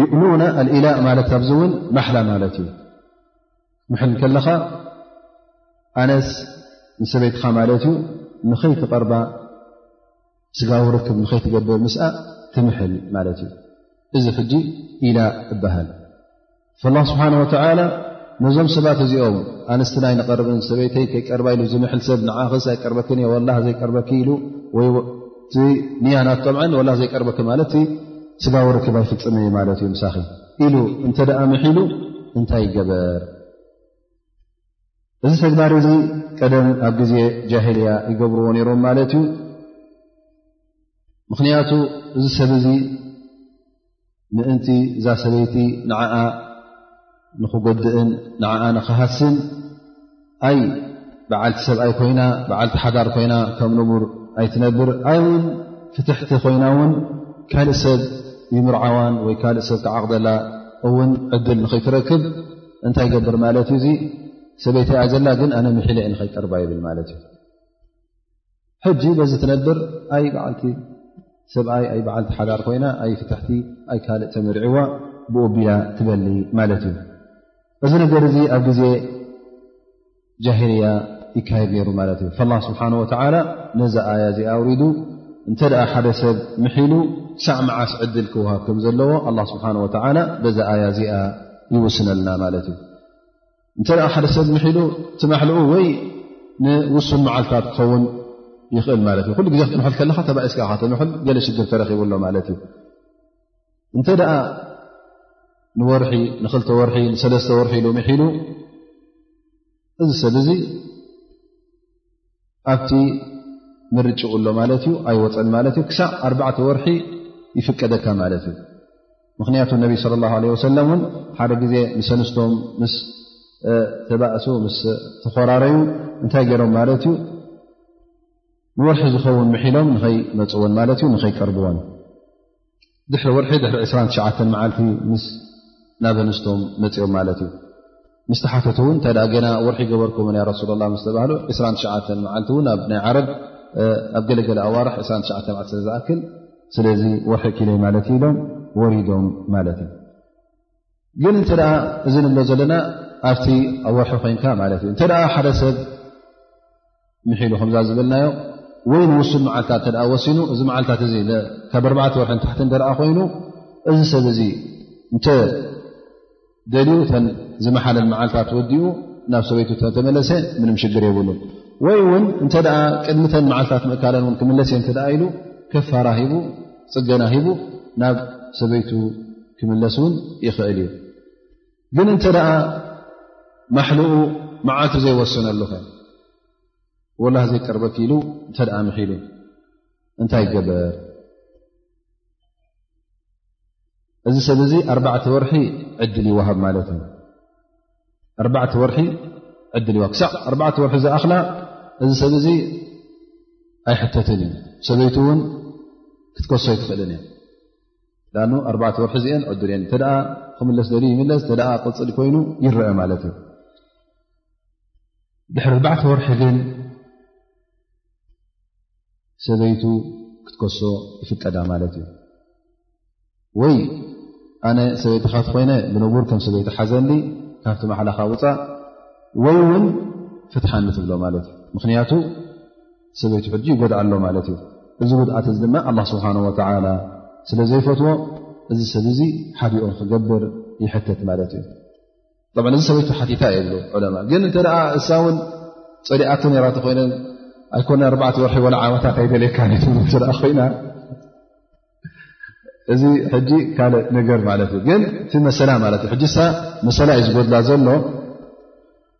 ይእሉነ ኣልኢላእ ማለት ኣብዚ እውን ማሓላ ማለት እዩ ምሕል ከለኻ ኣነስ ንሰበይትኻ ማለት እዩ ንኸይትቐርባ ስጋዊ ርክብ ንኸይትገብር ምስኣ ትምሕል ማለት እዩ እዚ ሕጂ ኢላ እበሃል ላ ስብሓን ወተላ ነዞም ሰባት እዚኦም ኣንስትናይ ንቐርብን ሰበይተይ ከይቀርባ ኢሉ ዝምሕል ሰብ ንዓኸስ ኣይቀርበክን እየ ወላ ዘይቀርበኪ ኢሉ እዚ ንያናት ጠምዐ ወላ ዘይቀርበኪ ማለት ስጋዊ ርክብ ኣይፍፅመ ዩ ማለት እዩ ምሳኺ ኢሉ እንተ ደኣ ምሒሉ እንታይ ይገበር እዚ ተግባር እዚ ቀደም ኣብ ግዜ ጃሂልያ ይገብርዎ ነይሮም ማለት እዩ ምኽንያቱ እዚ ሰብ እዚ ምእንቲ እዛ ሰበይቲ ንዓኣ ንኽጎድእን ንዓኣ ንኽሃስን ኣይ በዓልቲ ሰብኣይ ኮይና በዓልቲ ሓዳር ኮይና ከም ንቡር ኣይትነብር ኣይ እውን ፍትሕቲ ኮይና እውን ካልእ ሰብ ይምርዓዋን ወይ ካልእ ሰብ ክዓቕደላ እውን ዕድል ንኸይትረክብ እንታይ ይገብር ማለት እዩ እዙ ሰበይቲ እያ ዘላ ግን ኣነ ምሒለ እ ንኸይቀርባ ይብል ማለት እዩ ሕጂ በዚ ትነብር ኣይ በዓልቲ ሰብኣይ ኣይ በዓልቲ ሓዳር ኮይና ኣይ ፍትሕቲ ኣይ ካልእ ተመርዕዋ ብኡቢላ ትበሊ ማለት እዩ እዚ ነገር እዚ ኣብ ግዜ ጃሂልያ ይካየድ ነይሩ ማለት እዩ ላ ስብሓን ወተላ ነዚ ኣያ እዚ ኣውሪዱ እንተ ደኣ ሓደ ሰብ ምሒሉ ክሳዕ መዓስ ዕድል ክውሃብ ከም ዘለዎ ኣላ ስብሓን ወተላ በዚ ኣያ እዚኣ ይውስነልና ማለት እዩ እንተ ሓደ ሰብ ምሒሉ እቲ ማሕልኡ ወይ ንውሱን መዓልትታት ክኸውን ይኽእል ማለት እዩ ኩሉ ግዜ ክትምሐል ከለካ ተባኢስካ ትምል ገለ ሽግር ተረኪቡ ኣሎ ማለት እዩ እንተ ደኣ ንወርሒ ንክልተ ወርሒ ንሰለስተ ወርሒ ኢሉ ምሒሉ እዚ ሰብ እዚ ኣብቲ ምርጭኡ ኣሎ ማለት እዩ ኣይወፀን ማለት እዩ ክሳዕ ኣርባዕተ ወርሒ ይፍቀደካ ማለት እዩ ምክንያቱ ነቢ ስለ ላ ለ ወሰለም እውን ሓደ ግዜ ምስ ኣንስቶም ምስ ተባእሱ ምስ ተኮራረዩ እንታይ ገይሮም ማለት እዩ ንወርሒ ዝኸውን ምሒሎም ንኸይመፅወን ማለት እዩ ንኸይቀርብዎን ድሕሪ ወርሒ ድሕሪ 29 መዓልቲ ምስ ናብ ኣንስቶም መፅኦም ማለት እዩ ምስ ተሓተት እውን እታይ ገና ወርሒ ገበርኩም ን ረሱላ ላ ምስ ተባህሉ 29 መዓልቲ እውን ኣብ ናይ ዓረብ ኣብ ገለገለ ኣዋርሕ 29 ዓል ስለ ዝኣክል ስለዚ ወርሒ ኪለይ ማለት እዩ ኢሎም ወሪዶም ማለት እዩ ግን እንተ እዚ ንብሎ ዘለና ኣብቲ ኣብ ወርሒ ኮንካ ማለት እዩ እተ ሓደ ሰብ ምሒሉ ከምዛ ዝበልናዮ ወይ ንውሱን መዓልታት እተ ወሲኑ እዚ መዓልታት እዚ ካብ ኣርባዕተ ወርሒ ታሕቲ እደኣ ኮይኑ እዚ ሰብ እዚ እንተ ደልዩ እተን ዝመሓለል መዓልታት ወዲኡ ናብ ሰበይቱ ተመለሰ ምንም ሽግር የብሉ ወይ እውን እንተ ቅድሚተን መዓልታት ምእካለን ን ክምለስ እየ እተኣ ኢሉ ከፋራ ሂቡ ፅገና ሂቡ ናብ ሰበይቱ ክምለስ እውን ይኽእል እዩ ግን እንተ ደኣ ማሕልኡ መዓልቱ ዘይወሰነሉኸ ወላ ዘይቀርበኪ ኢሉ እንተ ደኣ ምሒሉ እንታይ ይገበር እዚ ሰብ እዚ ኣርባዕተ ወርሒ ዕድል ይወሃብ ማለት እዩ ኣርባዕተ ወርሒ ዕድል ይዋሃብ ክሳዕ ኣርባዕተ ወርሒ ዝኣኽላ እዚ ሰብ እዚ ኣይሕተትን እዩ ሰበይቱ እውን ክትከሶ ኣይትኽእልን እያ ዳኑ ኣርባዕተ ወርሒ እዚአን ዕዱል እየን እተደኣ ክምለስ ደልዩ ይምለስ እተ ቅፅል ኮይኑ ይረአ ማለት እዩ ድሕሪ ኣርባዕተ ወርሒ ግን ሰበይቱ ክትከሶ ይፍቀዳ ማለት እዩ ወይ ኣነ ሰበይትኻ ትኮይነ ብንቡር ከም ሰበይቲ ሓዘኒ ካብቲ ማሓላኻ ውፃእ ወይ እውን ፍትሓኒ ትብሎ ማለት እዩ ምክንያቱ ሰበይቱ ሕጂ ይጎድኣ ኣሎ ማለት እዩ እዚ ጉድኣት እዚ ድማ ኣላ ስብሓን ወተላ ስለ ዘይፈትዎ እዚ ሰብ እዚ ሓዲኦ ክገብር ይሕተት ማለት እዩ ብ እዚ ሰበይቱ ሓቲታ የብሉ ዕለማ ግን እንተ እሳ እውን ፀሊኣቶ ነራ ተኮይነ ኣይኮነ ኣርባዕተ ወርሒ ወላ ዓመታት ኣይደልካ ኮይና እዚ ሕጂ ካልእ ነገር ማለት እዩ ግን እቲ መሰላ ማለት እዩ ሕጂ ሳ መሰላ እዩ ዝጎድላ ዘሎ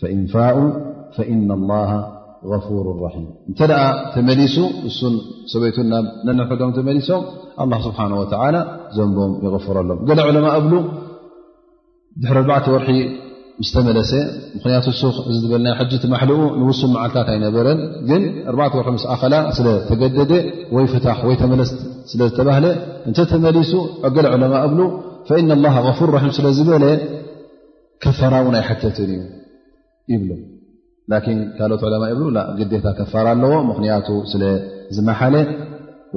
ፈኢንፋኡ ፈኢና ላሃ غፉሩ ራሒም እንተ ደኣ ተመሊሱ እሱን ሰበይቱን ናብ ነንሕዶም ተመሊሶም ኣላ ስብሓን ወተላ ዘንቦም ይغፍረሎም ገለ ዕለማ እብሉ ድሕሪ ኣርባዕተ ወርሒ ምስ ተመለሰ ምክንያቱ ሱ እዚ ዝበልና ሕጂ ትማሕልኡ ንውሱን መዓልታት ኣይነበረን ግን ኣርባዕተ ወርሒ ምስ ኣኸላ ስለ ተገደደ ወይ ፍታሕ ወይ ተመለስ ስለ ዝተባህለ እንተ ተመሊሱ ገለ ዕለማ እብሉ ፈኢና ላሃ غፉር ራሒም ስለ ዝበለ ከፋራ እውን ኣይሓተትን እዩ ይብሉ ላኪን ካልኦት ዕለማ ይብሉ ግዴታ ከፋራ ኣለዎ ምኽንያቱ ስለ ዝመሓለ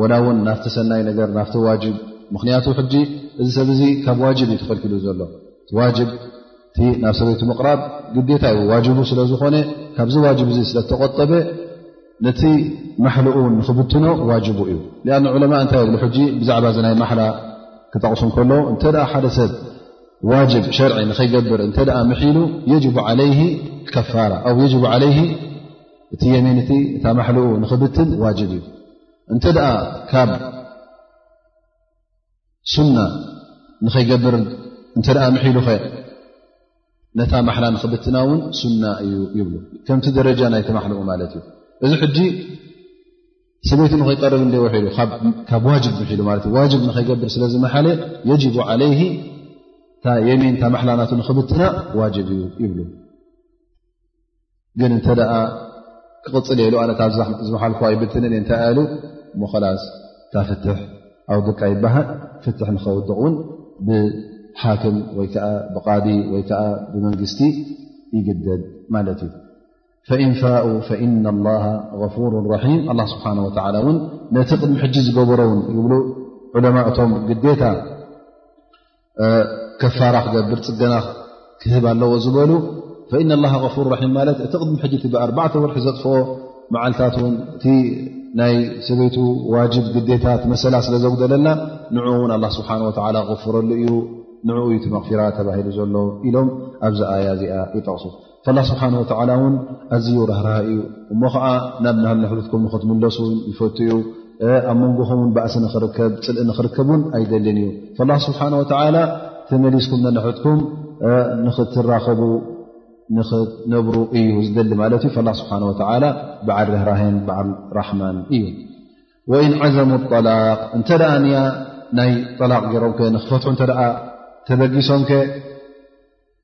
ወላ እውን ናፍቲ ሰናይ ነገር ናፍቲ ዋጅብ ምኽንያቱ ሕጂ እዚ ሰብ እዚ ካብ ዋጅብ እዩ ተኸልኪሉ ዘሎ ዋጅብ እቲ ናብ ሰበይቱ ምቕራብ ግዴታ እዩ ዋጅቡ ስለ ዝኾነ ካብዚ ዋጅብ እዚ ስለ ተቆጠበ ነቲ ማሓልኡ እውን ንኽብትኖ ዋጅቡ እዩ ሊኣን ዕለማ እንታይ የብሉ ሕጂ ብዛዕባ እዚ ናይ ማሓላ ክጠቕሱ ከሎ እንተ ሓደ ሰብ ዋጅብ ሸርዒ ንኸይገብር እንተ ምሒሉ የጅቡ ዓለይሂ ከፋራ ኣው የጅቡ ዓለይሂ እቲ የሚን እቲ እታ ማሕልኡ ንኽብትን ዋጅብ እዩ እንተ ደኣ ካብ ሱና ንኸይገብር እንተ ምሒሉ ኸ ነታ ማሓላ ንኽብትና እውን ሱና እዩ ይብሉ ከምቲ ደረጃ ናይቲ ማሕልኡ ማለት እዩ እዚ ሕጂ ሰበይቱ ንኸይቀርብ እንደ ውሒሉ ካብ ዋጅብ ምሒሉ ማለት እዩ ዋጅብ ንኸይገብር ስለ ዝመሓለ የጅቡ ዓለይሂ እታ የሚን እታ ማሓላናቱ ንኽብትና ዋጅብ እዩ ይብሉ ግን እንተ ደኣ ክቕፅል የሉ ኣነታ ዝመሓልኩዋ ይብትንን እየ እንታይ ኣሉ ሞኸላስ እታ ፍትሕ ኣብ ድቃ ይበሃል ፍትሕ ንኸውድቕ እውን ብሓክም ወይ ከዓ ብቃዲ ወይ ከዓ ብመንግስቲ ይግደድ ማለት እዩ ፈኢንፋኡ ፈኢና ላሃ غፉሩ ራሒም ኣላ ስብሓን ወላ እውን ነቲ ቅድሚ ሕጂ ዝገበሮ ውን ይብሉ ዑለማ እቶም ግዴታ ከፋራ ክገብር ፅገና ክህብ ኣለዎ ዝበሉ ፈኢና ላ غፉሩ ራሒም ማለት እቲ ቅድሚ ሕጂ እቲ ብኣርባዕተ ወርሒ ዘጥፍኦ መዓልታት ውን እቲ ናይ ሰበይቱ ዋጅብ ግዴታ ትመሰላ ስለ ዘጉደለላ ንኡ እውን ኣላ ስብሓን ወላ غፍረሉ እዩ ንኡ እዩ እቲ መቕፊራ ተባሂሉ ዘሎ ኢሎም ኣብዚ ኣያ እዚኣ ይጠቕሱ ላ ስብሓን ወተዓላ እውን ኣዝዩ ራህራሃ እዩ እሞ ከዓ ናብ ናሃል ንሕብትኩም ንክትምለሱ ይፈት እዩ ኣብ መንጎኹም ውን ባእሲ ንኽርከብ ፅልኢ ንኽርከብ ውን ኣይደልን እዩ ላ ስብሓን ወተዓላ ተመሊስኩም ነንሕትኩም ንኽትራኸቡ ንኽትነብሩ እዩ ዝደሊ ማለት እዩ ላ ስብሓን ወተዓላ በዓል ርህራህን በዓል ራሕማን እዩ ወኢን ዓዘሙ ጠላቅ እንተ ደኣ ንያ ናይ ጠላቅ ገይሮም ከ ንክፈትሑ እተ ተበጊሶም ከ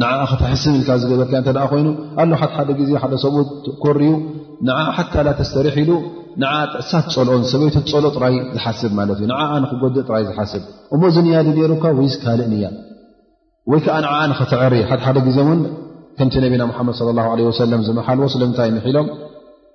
ንዓኣ ከተሕስን ኢልካ ዝገበርካ እተ ኮይኑ ኣሎ ሓ ሓደ ግዜ ሓደ ሰብኡት ኮርዩ ንዓ ሓታ ላ ተስተሪሕ ኢሉ ንዓ ጥዕሳ ትፀልኦን ሰበይቱ ፀሎ ጥራይ ዝሓስብ ማለት እዩ ንዓ ንክጎድእ ጥራይ ዝሓስብ እሞ እዚ ንያዲ ነሩካ ወይስ ካልእ ንያ ወይ ከዓ ንዓ ንክትዕሪ ሓሓደ ግዜ እውን ከምቲ ነቢና ሓመድ ለ ለ ወሰለም ዝመሓልዎ ስለምንታይ ምሒሎም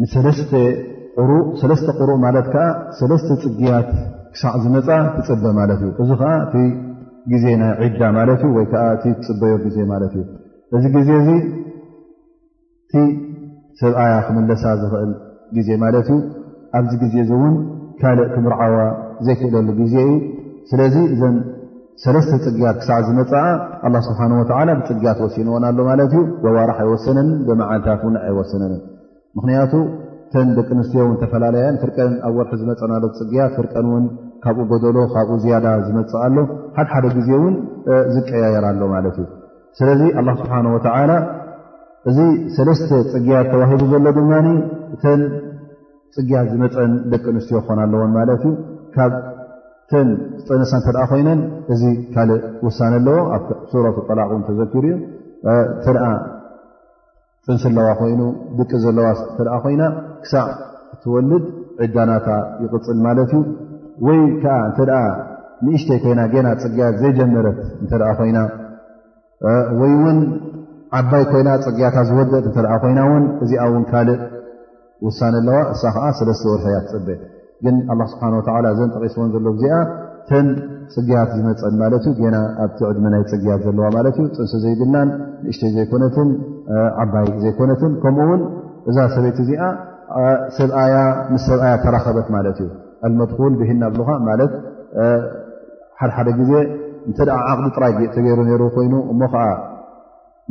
ንሰለስተ ቁሩእ ማለት ከዓ ሰለስተ ፅግያት ክሳዕ ዝመፃ ትፅበ ማለት እዩ እዚ ከዓ እቲ ግዜ ናይ ዒዳ ማለት እዩ ወይ ከዓ እቲ ትፅበዮ ግዜ ማለት እዩ እዚ ግዜ እዚ እቲ ሰብኣያ ክምለሳ ዝኽእል ግዜ ማለት እዩ ኣብዚ ግዜ እዚ እውን ካልእ ክምርዓዋ ዘይክእለሉ ግዜ እዩ ስለዚ እዘን ሰለስተ ፅግያት ክሳዕ ዝመፅኣ ኣላ ስብሓን ወላ ብፅግያት ወሲንዎን ኣሎ ማለት እዩ በዋራሕ ኣይወሰነንን ብመዓልታት ውን ኣይወሰነንን ምክንያቱ ተን ደቂ ኣንስትዮ ውን ተፈላለያን ፍርቀን ኣብ ወርሒ ዝመፀና ሎ ፅግያት ፍርቀን ውን ካብኡ ጎደሎ ካብኡ ዝያዳ ዝመፅእ ኣሎ ሓድ ሓደ ግዜ እውን ዝቀያየር ኣሎ ማለት እዩ ስለዚ ኣላ ስብሓን ወተላ እዚ ሰለስተ ፅግያት ተዋሂቡ ዘሎ ድማ እተን ፅግያት ዝመፀን ደቂ ኣንስትዮ ክኾና ኣለዎን ማለት እዩ ካብ ተን ዝጠነሳ እተ ኮይነን እዚ ካልእ ውሳነ ኣለዎ ኣብ ሱረት ጠላቅ ን ተዘኪሩ እዩ እተ ፅንሲ ኣለዋ ኮይኑ ድቂ ዘለዋ እተ ኮይና ክሳዕ እትወልድ ዕዳናታ ይቕፅል ማለት እዩ ወይ ከዓ እተ ንእሽተይ ኮይና ገና ፅግያት ዘይጀመረት እተ ኮይና ወይ እውን ዓባይ ኮይና ፅግያታ ዝወደጥ እተ ኮይና ውን እዚኣ እውን ካልእ ውሳነ ኣለዋ እሳ ከዓ ሰለስተ ወርሒ እያ ትፅበ ግን ኣላ ስብሓን ወላ ዘን ጠቂስዎን ዘሎ ዚኣ ተን ፅግያት ዝመፀን ማለት እዩ ገና ኣብቲ ዕድሚ ናይ ፅግያት ዘለዋ ማለት እዩ ፅንሲ ዘይብልናን ንእሽተይ ዘይኮነትን ዓባይ ዘይኮነትን ከምኡ ውን እዛ ሰበይቲ እዚኣ ሰብኣያ ምስ ሰብኣያ ተራኸበት ማለት እዩ ኣልመድኩል ብሂና ብልኻ ማለት ሓደሓደ ግዜ እንተ ዓቕዲ ጥራይ ተገይሩ ነይሩ ኮይኑ እሞ ከዓ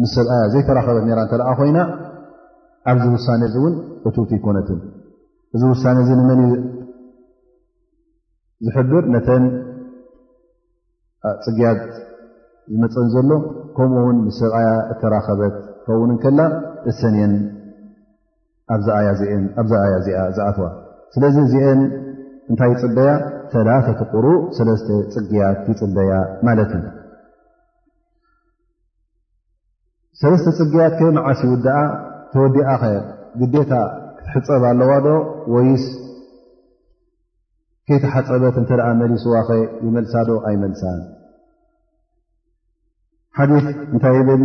ምስ ሰብኣያ ዘይተራኸበት ራ እተ ኮይና ኣብዚ ውሳኔ እዚ እውን እትውት ይኮነትን እዚ ውሳኔ እዚ ንመን እዩ ዝሕብር ነተን ፅግያት ዝመፀን ዘሎ ከምኡ ውን ምስ ሰብኣያ እተራኸበት ከውን ከላ እሰንየን ኣብዛ ኣያ እዚአን ኣብዛ ኣያ እዚኣ ዝኣትዋ ስለዚ እዚአን እንታይ ይፅበያ ተላተቲ ቁሩእ ሰለስተ ፅግያት ይፅበያ ማለት እዩ ሰለስተ ፅግያት ከ መዓስ ይውድኣ ተወዲኣ ኸ ግዴታ ክትሕፀብ ኣለዋ ዶ ወይስ ከይተሓፀበት እንተ መሊስዋ ኸ ይመልሳ ዶ ኣይመልሳን ሓዲ እንታይ ይብል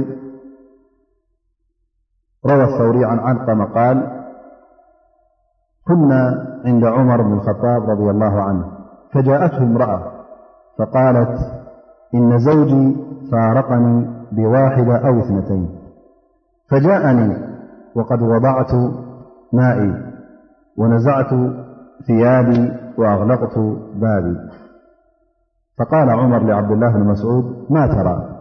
روى الثور عن علقم قال كنا عند عمر بن الخطاب رضي الله عنه فجاءته امرأ فقالت إن زوجي فارقني بواحدة أو اثنتين فجاءني وقد وضعت مائي ونزعت ثيادي وأغلقت بابي فقال عمر لعبد الله بن مسعود ما ترى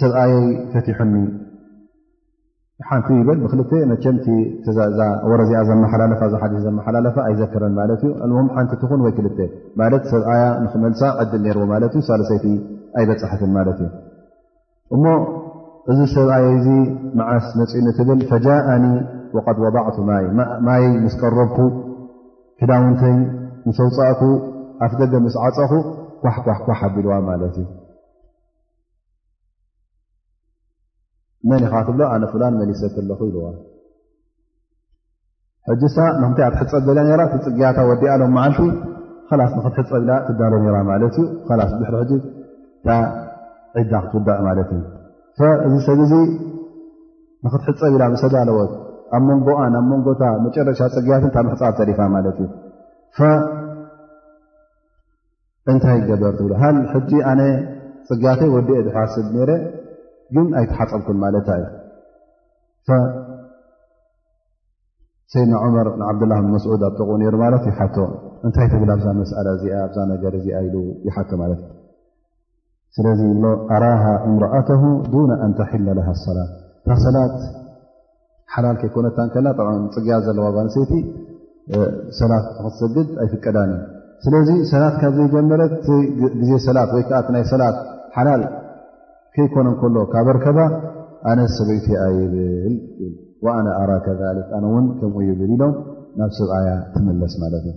ሰብኣየይ ፈትሑኒ ሓንቲ ይበል ብክልተ መቸም ዛ ወረ እዚኣ ዘመሓላለፋ ዛ ሓዲ ዘመሓላለፋ ኣይዘክረን ማለት እዩ ኣልም ሓንቲ ትኹን ወይ ክልተ ማለት ሰብኣያ ንክመልሳ ዕድል ነርዎ ማለት እዩ ሳለሰይቲ ኣይበፅሐትን ማለት እዩ እሞ እዚ ሰብኣየ እዚ መዓስ መፅኡ ንትብል ፈጃእኒ ወቀድ ወضዕቱ ማይ ማይ ምስ ቀረብኩ ክዳውንተይ ምስ ኣውፃእኩ ኣፍ ደገ ምስ ዓፀኹ ኳሕኳሕኳሕ ኣቢልዋ ማለት እዩ መን ኢኻ ትብሎ ኣነ ፍላን መሊሰ ከለኹ ኢልዋ ሕጅሳ ምክንታይ ኣ ትሕፀብ ዘለ ራ ትፅግያታ ወዲኣሎም መዓልቲ ላስ ንክትሕፀብ ኢላ ትዳሎ ራ ማለት እዩ ላስ ብድሕሪ ሕጂ እታ ዒዳ ክትውዳእ ማለት እዩ እዚ ሰብ እዚ ንክትሕፀብ ኢላ ምሰ ዳለወት ኣብ መንጎኣን ኣብ መንጎታ መጨረሻ ፅግያትን ታ ምሕፃብ ተሪፋ ማለት እዩ እንታይ ገበር ትብሎ ሃ ሕጂ ኣነ ፅጋተይ ወዲኦ ድሓስብ ነረ ግን ኣይተሓፀብኩን ማለት እዩ ሰይድና ዑመር ንዓብዱላ ብ መስዑድ ኣብ ጠቁ ነሩ ማለት ይሓቶ እንታይ ትብል ኣብዛ መስኣላ እዚኣ ኣብዛ ነገር እዚኣ ኢሉ ይሓቶ ማለት እዩ ስለዚ ይብሎ ኣራሃ እምርኣተሁ ዱነ ኣንተሒለ ለሃ ሰላት እታ ሰላት ሓላል ከይኮነታ ከላ ብ ፅግያ ዘለዋ ጓንሰይቲ ሰላት ክትሰግድ ኣይፍቀዳን እዩ ስለዚ ሰላት ካብ ዘይጀመረት ግዜ ሰላት ወይ ከዓ ናይ ሰላት ሓላል ከይኮነ ከሎ ካብ ርከባ ኣነ ሰበይቲ ኣይብል ኣነ ኣራ ከ ኣነ እውን ከምኡ ይብል ኢሎም ናብ ሰብኣያ ትመለስ ማለት እዩ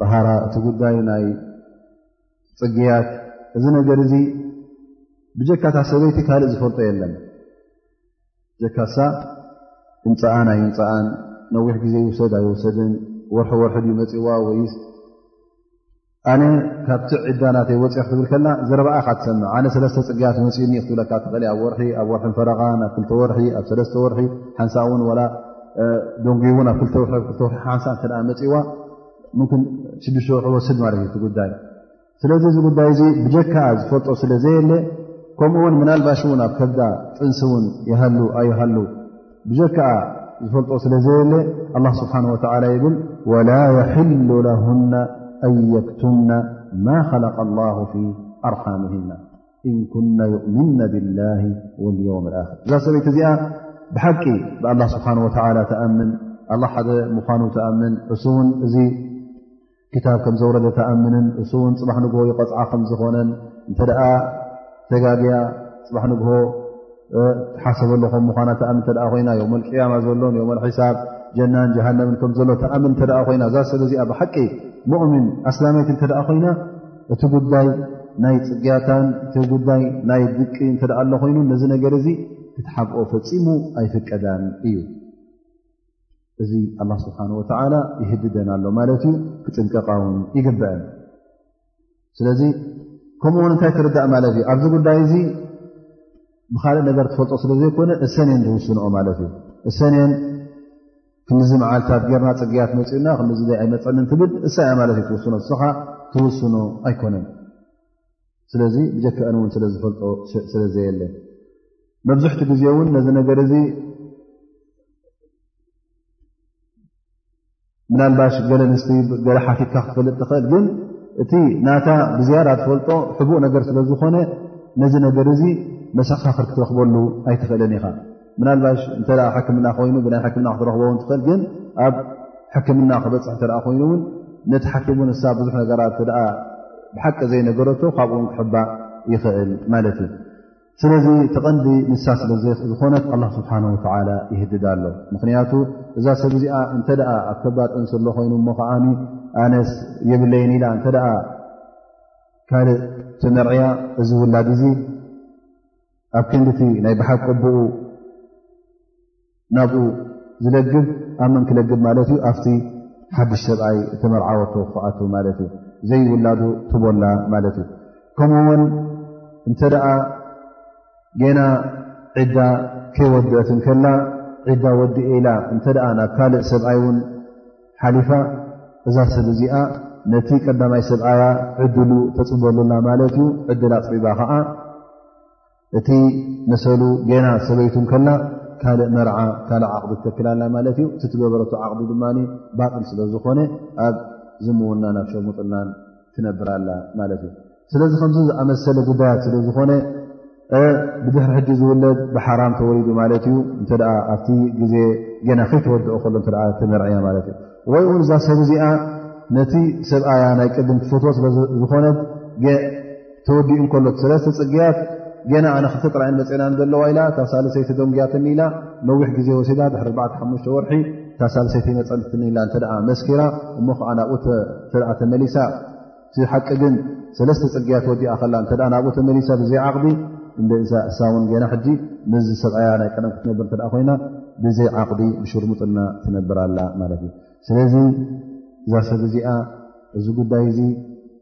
ጠሃራ እቲ ጉዳይ ናይ ፅግያት እዚ ነገር እዚ ብጀካታ ሰበይቲ ካልእ ዝፈልጦ የለን ጀካሳ ህንፃኣን ኣይ ህንፃኣን ነዊሕ ግዜ ይውሰድ ኣይወሰድን ወርሒ ወርሒ ዩ መፅዋ ወይስ ኣነ ካብቲ ዕዳ ናተይ ወፅ ክትብል ከላ ዘረባኣ ካ ትሰምዕ ኣነ ሰለስተ ፅግያት መፅኒ ክትብለካ ትኽእል ኣብ ወርሒ ኣብ ወርሒ ፈረቓ ናብ ክልተ ወርሒ ኣብ ሰለስተ ወርሒ ሓንሳ እውን ወላ ደንጉ እውን ኣብ ሓንሳ እተ መፅዋ ምን ሽዱሽተ ውሕ ወስድ ማለት እዩ ጉዳይ ስለዚ እዚ ጉዳይ እዚ ብጀካ ዝፈልጦ ስለ ዘየለ ከምኡውን ምናልባሽ እውን ኣብ ከብዳ ጥንሲ እውን ይሃሉ ኣይሃሉ ብጀካ ዝፈልጦ ስለ ዘየለ ኣላ ስብሓን ወተላ ይብል ወላ የሕሉ ለሁና ኣን የክቱምና ማ ኸለቀ ላሁ ፊ ኣርሓምሂና እን ኩና ዩእምና ብላ ወልዮም ኣክር እዛ ሰበይቲ እዚኣ ብሓቂ ብኣላ ስብሓን ወተላ ተኣምን ኣላ ሓደ ምዃኑ ተኣምን እሱ እውን እዚ ክታብ ከም ዘውረደ ተኣምንን እሱ እውን ፅባሕ ንግሆ ይቐፅዓ ከም ዝኾነን እንተ ደኣ ተጋግያ ፅባሕ ንግሆ ትሓሰበሎ ከም ምኳና ተኣም እተ ኮይና ዮ መልቅያማ ዘሎን ዮ መልሒሳብ ጀናን ጀሃነብን ከምዘሎ ተኣምን እንተ ኮይና እዛ ሰብ እዚኣ ብሓቂ ሙእምን ኣስላመይቲ እንተ ኮይና እቲ ጉዳይ ናይ ፅግያታን እቲ ጉዳይ ናይ ድቂ እንተ ኣሎ ኮይኑ ነዚ ነገር እዚ ክትሓብኦ ፈፂሙ ኣይፍቀዳን እዩ እዚ ኣላ ስብሓን ወተዓላ ይህድደና ኣሎ ማለት እዩ ክጥንቀቃውን ይግበአን ስለዚ ከምኡ ውን እንታይ ትርዳእ ማለት እዩ ኣብዚ ጉዳይ እዚ ብካልእ ነገር ትፈልጦ ስለ ዘይኮነ እሰንየን ዝውስንኦ ማለት እዩ እሰንየን ክምዚ መዓልታት ገርና ፅግያት መፅኡና ክምዚ ዘይ ኣይመፀንን ትብል እሳ እያ ማለት እዩ ትውስኖ ንስኻ ትውስኖ ኣይኮነን ስለዚ ብጀክአን እውን ስለ ዝፈልጦ ስለ ዘየለ መብዝሕቲ ግዜ እውን ነዚ ነገር እዚ ምናልባሽ ገለ ንስ ገለ ሓፊትካ ክትፈልጥ ትኽእል ግን እቲ ናታ ብዝያዳ ትፈልጦ ሕቡእ ነገር ስለ ዝኾነ ነዚ ነገር እዚ መሰኻኽር ክትረኽበሉ ኣይትኽእልን ኢኻ ምናልባሽ እንተ ሕክምና ኮይኑ ብናይ ሕክምና ክትረኽቦ ውን ትኽእል ግን ኣብ ሕክምና ክበፅሕ እተ ኮይኑ እውን ነቲ ሓኪሙ ንሳ ብዙሕ ነገራት እ ብሓቂ ዘይነገረቶ ካብኡውን ክሕባእ ይኽእል ማለት እዩ ስለዚ ተቐንዲ ንሳ ስለ ዝኾነት ኣላ ስብሓን ወተላ ይህድዳ ኣሎ ምኽንያቱ እዛ ሰብ እዚኣ እንተ ኣብ ከባጠን ስሎ ኮይኑ እሞ ከዓ ኣነስ የብለይን ኢላ እንተ ካልእ ተመርዕያ እዚ ውላድ እዙ ኣብ ክንዲቲ ናይ ብሓቂ ኣቦኡ ናብኡ ዝለግብ ኣብ መን ክለግብ ማለት እዩ ኣብቲ ሓድሽ ሰብኣይ እተመርዓወቶ ክኣት ማለት እዩ ዘይውላዱ ትቦላ ማለት እዩ ከምኡ ውን እንተ ደኣ ገና ዒዳ ከይወድአት እንከላ ዒዳ ወዲ ኤላ እንተ ደኣ ናብ ካልእ ሰብኣይ እውን ሓሊፋ እዛ ሰብ እዚኣ ነቲ ቀዳማይ ሰብኣያ ዕድሉ ተፅበሉላ ማለት እዩ ዕድል ኣፅቢባ ከዓ እቲ መሰሉ ጌና ሰበይቱ ከላ ካልእ መርዓ ካልእ ዓቕዲ ትተክል ኣላ ማለት እዩ እቲ ትገበረቱ ዓቕዲ ድማ ባጥል ስለ ዝኾነ ኣብ ዝምውናን ኣብ ሸሙጥናን ትነብር ኣላ ማለት እዩ ስለዚ ከምዚ ዝኣመሰለ ጉዳያት ስለ ዝኾነ ብድሕሪ ሕጂ ዝውለድ ብሓራም ተወሊዱ ማለት እዩ እንተ ኣብቲ ግዜ ገና ከይተወድኦ ከሎ ተመርዕያ ማለት እዩ ወይ እውን እዛ ሰብ እዚኣ ነቲ ሰብኣያ ናይ ቅድም ትፈትዎ ስለዝኾነት ተወዲኡ ከሎ ሰለስተ ፅግያት ገና ኣነ ክልተ ጥራይን መፅና ዘለዋ ኢላ እታ ሳልሰይቲ ደንጉያትኒ ኢላ ነዊሕ ግዜ ወሲዳ ድሪ ኣርባዕተ ሓሙሽተ ወርሒ እታ ሳልሰይቲ መፀንትኒ ኢላ እተ መስኪራ እሞ ከዓ ናብኡ ተ ተመሊሳ ቲ ሓቂ ግን ሰለስተ ፅግያት ወዲኣ ከላ እተ ናብኡ ተመሊሳ ብዘይ ዓቕዲ እዛ እሳ ውን ገና ሕጂ ምስ ሰብኣያ ናይ ቀደም ክትነብር እተ ኮይና ብዘይ ዓቕዲ ብሽርሙጥና ትነብር ኣላ ማለት እዩ ስለዚ እዛ ሰብ እዚኣ እዚ ጉዳይ እዚ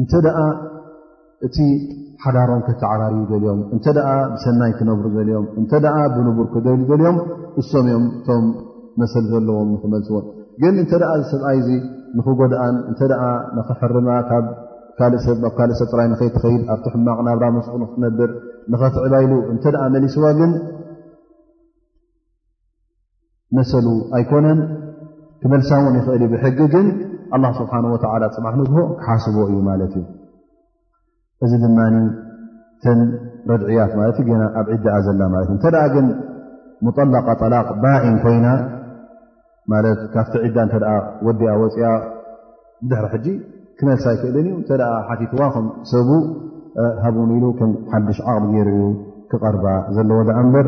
እንተ ደኣ እቲ ሓዳሮም ከተዓራርዩ ደልዮም እንተ ደኣ ብሰናይ ክነብሩ ዘልዮም እንተ ደኣ ብንቡር ክደሉ ደልዮም እሶም እዮም እቶም መሰል ዘለዎም ንክመልስዎን ግን እንተ ደኣ ዝሰብኣይ እዙ ንክጎድኣን እንተ ደኣ ንክሕርማ ካብ ካልእ ሰብ ኣብ ካልእ ሰብ ጥራይ ንከይትኸይድ ኣብቲ ሕማቕ ናብራ መስኡ ንክትነብር ንኸትዕባይሉ እንተ ደኣ መሊስዋ ግን መሰሉ ኣይኮነን ክመልሳ እውን ይኽእል ዩ ብሕጊ ግን ኣላ ስብሓን ወተላ ፅባሕ ንግሆ ክሓስቦ እዩ ማለት እዩ እዚ ድማ ተን ረድዕያት ማለት ዩ ገና ኣብ ዒዳኣ ዘላ ማለት እዩ እተ ግን ሙጠላቃ ጠላቅ ባኢን ኮይና ማለት ካብቲ ዒዳ እተ ወዲኣ ወፅያ ብድሕሪ ሕጂ ክመልሳ ኣይክእልን እዩ እተ ሓቲትዋ ከም ሰቡ ሃቡን ኢሉ ከም ሓዱሽ ዓቕቢ ገይሩ እዩ ክቐርባ ዘለዎ ዳኣ እምበር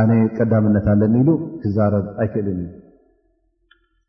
ኣነ ቀዳምነት ኣለኒ ኢሉ ክዛረብ ኣይክእልን እዩ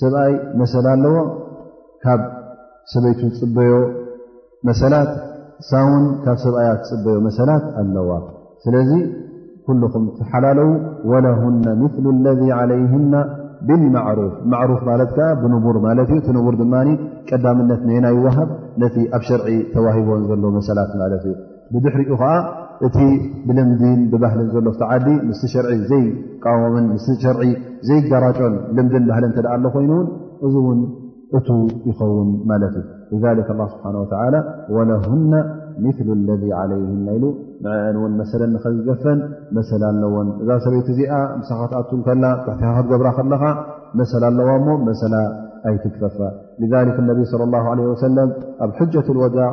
ሰብኣይ መሰል ኣለዎ ካብ ሰበይቱ ዝፅበዮ መሰላት ሳውን ካብ ሰብኣያ ትፅበዮ መሰላት ኣለዋ ስለዚ ኩልኹም ተሓላለዉ ወለሁና ምሉ ለذ ዓለይህና ብልማዕሩፍ ማዕሩፍ ማለት ከዓ ብንቡር ማለት እዩ እቲ ንቡር ድማ ቀዳምነት ነና ይወሃብ ነቲ ኣብ ሸርዒ ተዋሂቦን ዘሎ መሰላት ማለት እዩ ብድሕሪኡ ከዓ እቲ ብልምዲን ብባህልን ዘሎ ቲ ዓዲ ምስ ሸርዒ ዘይቃወምን ምስ ሸርዒ ዘይጋራጮን ልምድን ባህልን እተ ኣሎ ኮይኑውን እዚ እውን እቱ ይኸውን ማለት እዩ ذ ላ ስብሓን ወላ ወለሁና ምሉ ለذ ዓለይህና ኢሉ ንዕአን እውን መሰለን ንኸዝገፈን መሰል ኣለዎን እዛ ሰበይቲ እዚኣ ምሳኻትኣቱ ከላ ትሕቲኻ ክትገብራ ከለኻ መሰል ኣለዋ እሞ መሰላ ኣይትግፈፋ ነቢ صለ ላه ለ ወሰለም ኣብ ሕጀት ወዳዕ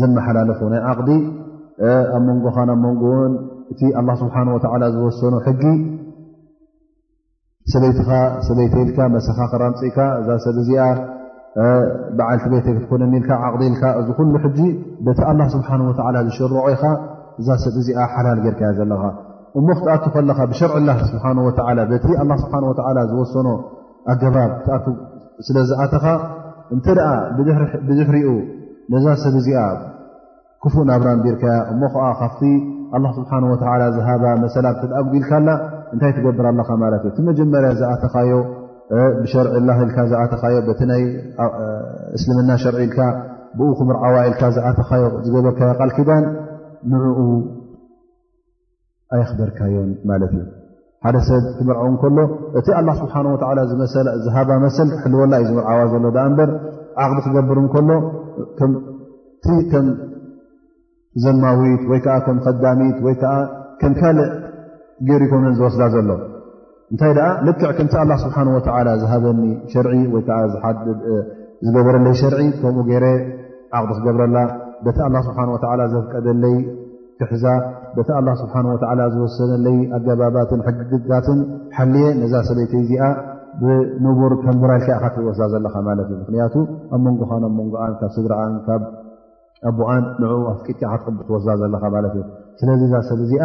ዝመሓላለፉ ናይ ዓቕዲ ኣብ መንጎኻን ኣብ መንጎን እቲ ኣላ ስብሓን ወተዓላ ዝወሰኑ ሕጊ ሰበይትኻ ሰበይተ ኢልካ መሰኻ ክራምፅእካ እዛ ሰብ እዚኣ በዓልቲ ቤተ ክትኮነኒ ኢልካ ዓቕዲ ኢልካ እዚ ኩሉ ሕጂ በቲ ኣላ ስብሓን ወተዓላ ዝሽርዖ ኢኻ እዛ ሰብ እዚኣ ሓላል ጌርካያ ዘለኻ እሞ ክትኣቱ ከለኻ ብሸርዒ ላ ስብሓን ወተዓላ በቲ ኣላ ስብሓን ወተዓላ ዝወሰኖ ኣገባብ ትኣክ ስለ ዝኣተኻ እንተ ደኣ ብድሕሪኡ ነዛ ሰብ እዚኣ ክፉእ ናብራ ንቢርካያ እሞ ኸዓ ካብቲ ኣላ ስብሓን ወተላ ዝሃባ መሰላ እተ ኣጉዲልካላ እንታይ ትገብር ኣለኻ ማለት እዩ እቲ መጀመርያ ዝኣተኻዮ ብሸርዒ ላ ኢልካ ዝኣተኻዮ በቲ ናይ እስልምና ሸርዒ ኢልካ ብኡ ክምርዓዋ ኢልካ ዝኣተኻዮ ዝገበርካዮ ቃል ኪዳን ንኡ ኣየኽበርካዮን ማለት እዩ ሓደ ሰብ ክምርዐው እንከሎ እቲ ኣላ ስብሓን ወላ ዝሃባ መሰል ክሕልወላ እዩ ዝምርዓዋ ዘሎ ዳኣ እምበር ዓቕዲ ክገብር እንከሎ ከም ዘማዊት ወይ ከዓ ከም ከዳሚት ወይ ከዓ ከም ካልእ ገይሩ ይኮነን ዝወስዳ ዘሎ እንታይ ደኣ ልክዕ ከምቲ ኣላ ስብሓን ወተዓላ ዝሃበኒ ሸርዒ ወይ ከዓ ዝገበረለይ ሸርዒ ከምኡ ገይረ ዓቕዲ ክገብረላ በቲ ኣላ ስብሓን ወተዓላ ዘፍቀደለይ ክሕዛ በቲ ኣላ ስብሓን ወተዓላ ዝወሰነለይ ኣገባባትን ሕግግጋትን ሓልየ ነዛ ሰበይቲ እዚኣ ብንቡር ከም ብራይካ ኢካ ትወሳ ዘለካ ማለት እዩ ምክንያቱ ኣብ መንጎኻን ኣብ መንጎኣን ካብ ስድራኣን ካብ ኣቦኣን ንዕኡ ኣፍቂድካ ኢካ ትቅብ ትወሳ ዘለካ ማለት እዩ ስለዚ እዛ ሰብ እዚኣ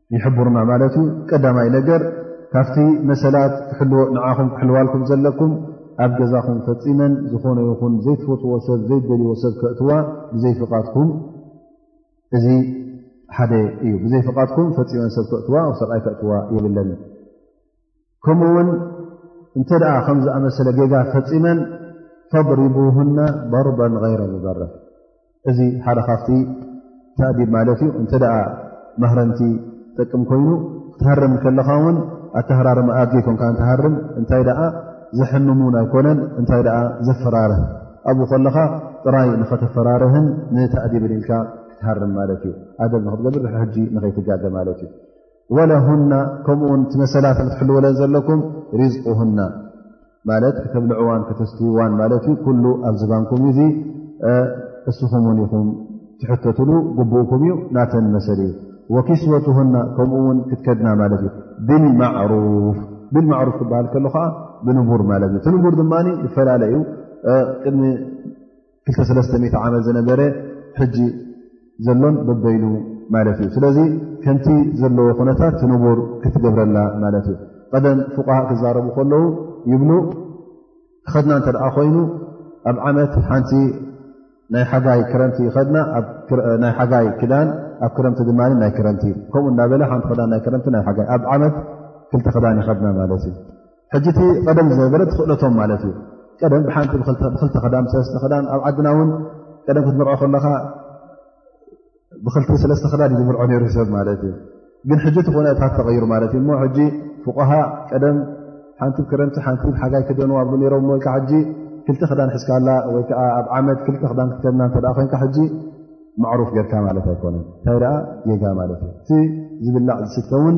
ይሕብሩና ማለት እዩ ቀዳማይ ነገር ካብቲ መሰላት ንዓኹም ክሕልዋልኩም ዘለኩም ኣብ ገዛኹም ፈፂመን ዝኾነ ይኹን ዘይትፈትዎ ሰብ ዘይደልዎ ሰብ ከእትዋ ብዘይፍቓትኩም እዚ ሓደ እዩ ብዘይፍቓትኩም ፈፂመን ሰብ ከእትዋ ሰብኣይ ከእትዋ የብለን ከምኡ ውን እንተ ከም ዝኣመሰለ ጌጋ ፈፂመን ፈضሪቡና ضርበ غይረ መበርሕ እዚ ሓደ ካብቲ ተእዲብ ማለት እዩ እንተ ማህረምቲ ጠቅም ኮይኑ ክትሃርም ከለኻ ውን ኣተሃራርም ኣድገ ኮን ሃርም እንታይ ደኣ ዘሕምም ን ኣይኮነን እንታይ ኣ ዘፈራርህ ኣብኡ ከለኻ ጥራይ ንኸተፈራርህን ንተእዲብን ኢልካ ክትሃርም ማለት እዩ ኣደብ ንክትገብር ሕጂ ንኸይትጋገ ማለት እዩ ወለሁና ከምኡውን እቲ መሰላት ክትሕልወለን ዘለኩም ሪዝቁሁና ማለት ክተብልዕዋን ከተስትይዋን ማለት እዩ ኩሉ ኣብ ዝባንኩም እዙ እስኹም ውን ኢኹም ትሕተትሉ ጉቡእኩም እዩ ናተን መሰል እዩ ወኪስወትሁና ከምኡ ውን ክትከድና ማለት እዩ ብልማዕሩፍ ብልማዕሩፍ ክበሃል ከሎ ከዓ ብንቡር ማለት እዩ እቲ ንቡር ድማ ይፈላለ እዩ ቅድሚ ክልተሰለስተ ሚት ዓመት ዝነበረ ሕጂ ዘሎን በበይኑ ማለት እዩ ስለዚ ከምቲ ዘለዎ ኩነታት ትንቡር ክትገብረላ ማለት እዩ ቀደም ፍቃሃ ክዛረቡ ከለዉ ይብሉ ክኸድና እንተ ደኣ ኮይኑ ኣብ ዓመት ሓንቲ ናይ ሓጋይ ክረምቲ ይኸድና ናይ ሓጋይ ክዳን ኣብ ክረምቲ ድማ ናይ ክረምቲ ከምኡ እናበለ ሓንቲ ክዳን ናይ ክረምቲ ናይ ሓጋይ ኣብ ዓመት ክልተ ክዳን ይኸድና ማለት እዩ ሕጂ እቲ ቀደም ዝነበረ ትኽእለቶም ማለት እዩ ቀደም ብሓንቲ ብክልተ ክዳም ሰለስተ ክዳም ኣብ ዓድና እውን ቀደም ክትምርዖ ከለኻ ብክልቲ ሰለስተ ክዳን ዝምርዖ ነይሩ ሰብ ማለት እዩ ግን ሕጂ እቲ ኮነታት ተቐይሩ ማለት እዩ እሞ ሕጂ ፍቆሃ ቀደም ሓንቲ ክረምቲ ሓንቲ ሓጋይ ክደኑ ኣብሉ ነሮም ወይከ ሕጂ ክልቲ ክዳን ሕዝካላ ወይከዓ ኣብ ዓመት ክልተ ክዳን ክትከድና እተ ኮይንካ ሕጂ ማዕሩፍ ጌርካ ማለት ኣይኮነን እንታይ ደኣ ጌጋ ማለት እዩ እቲ ዝብላዕ ዝስተ እውን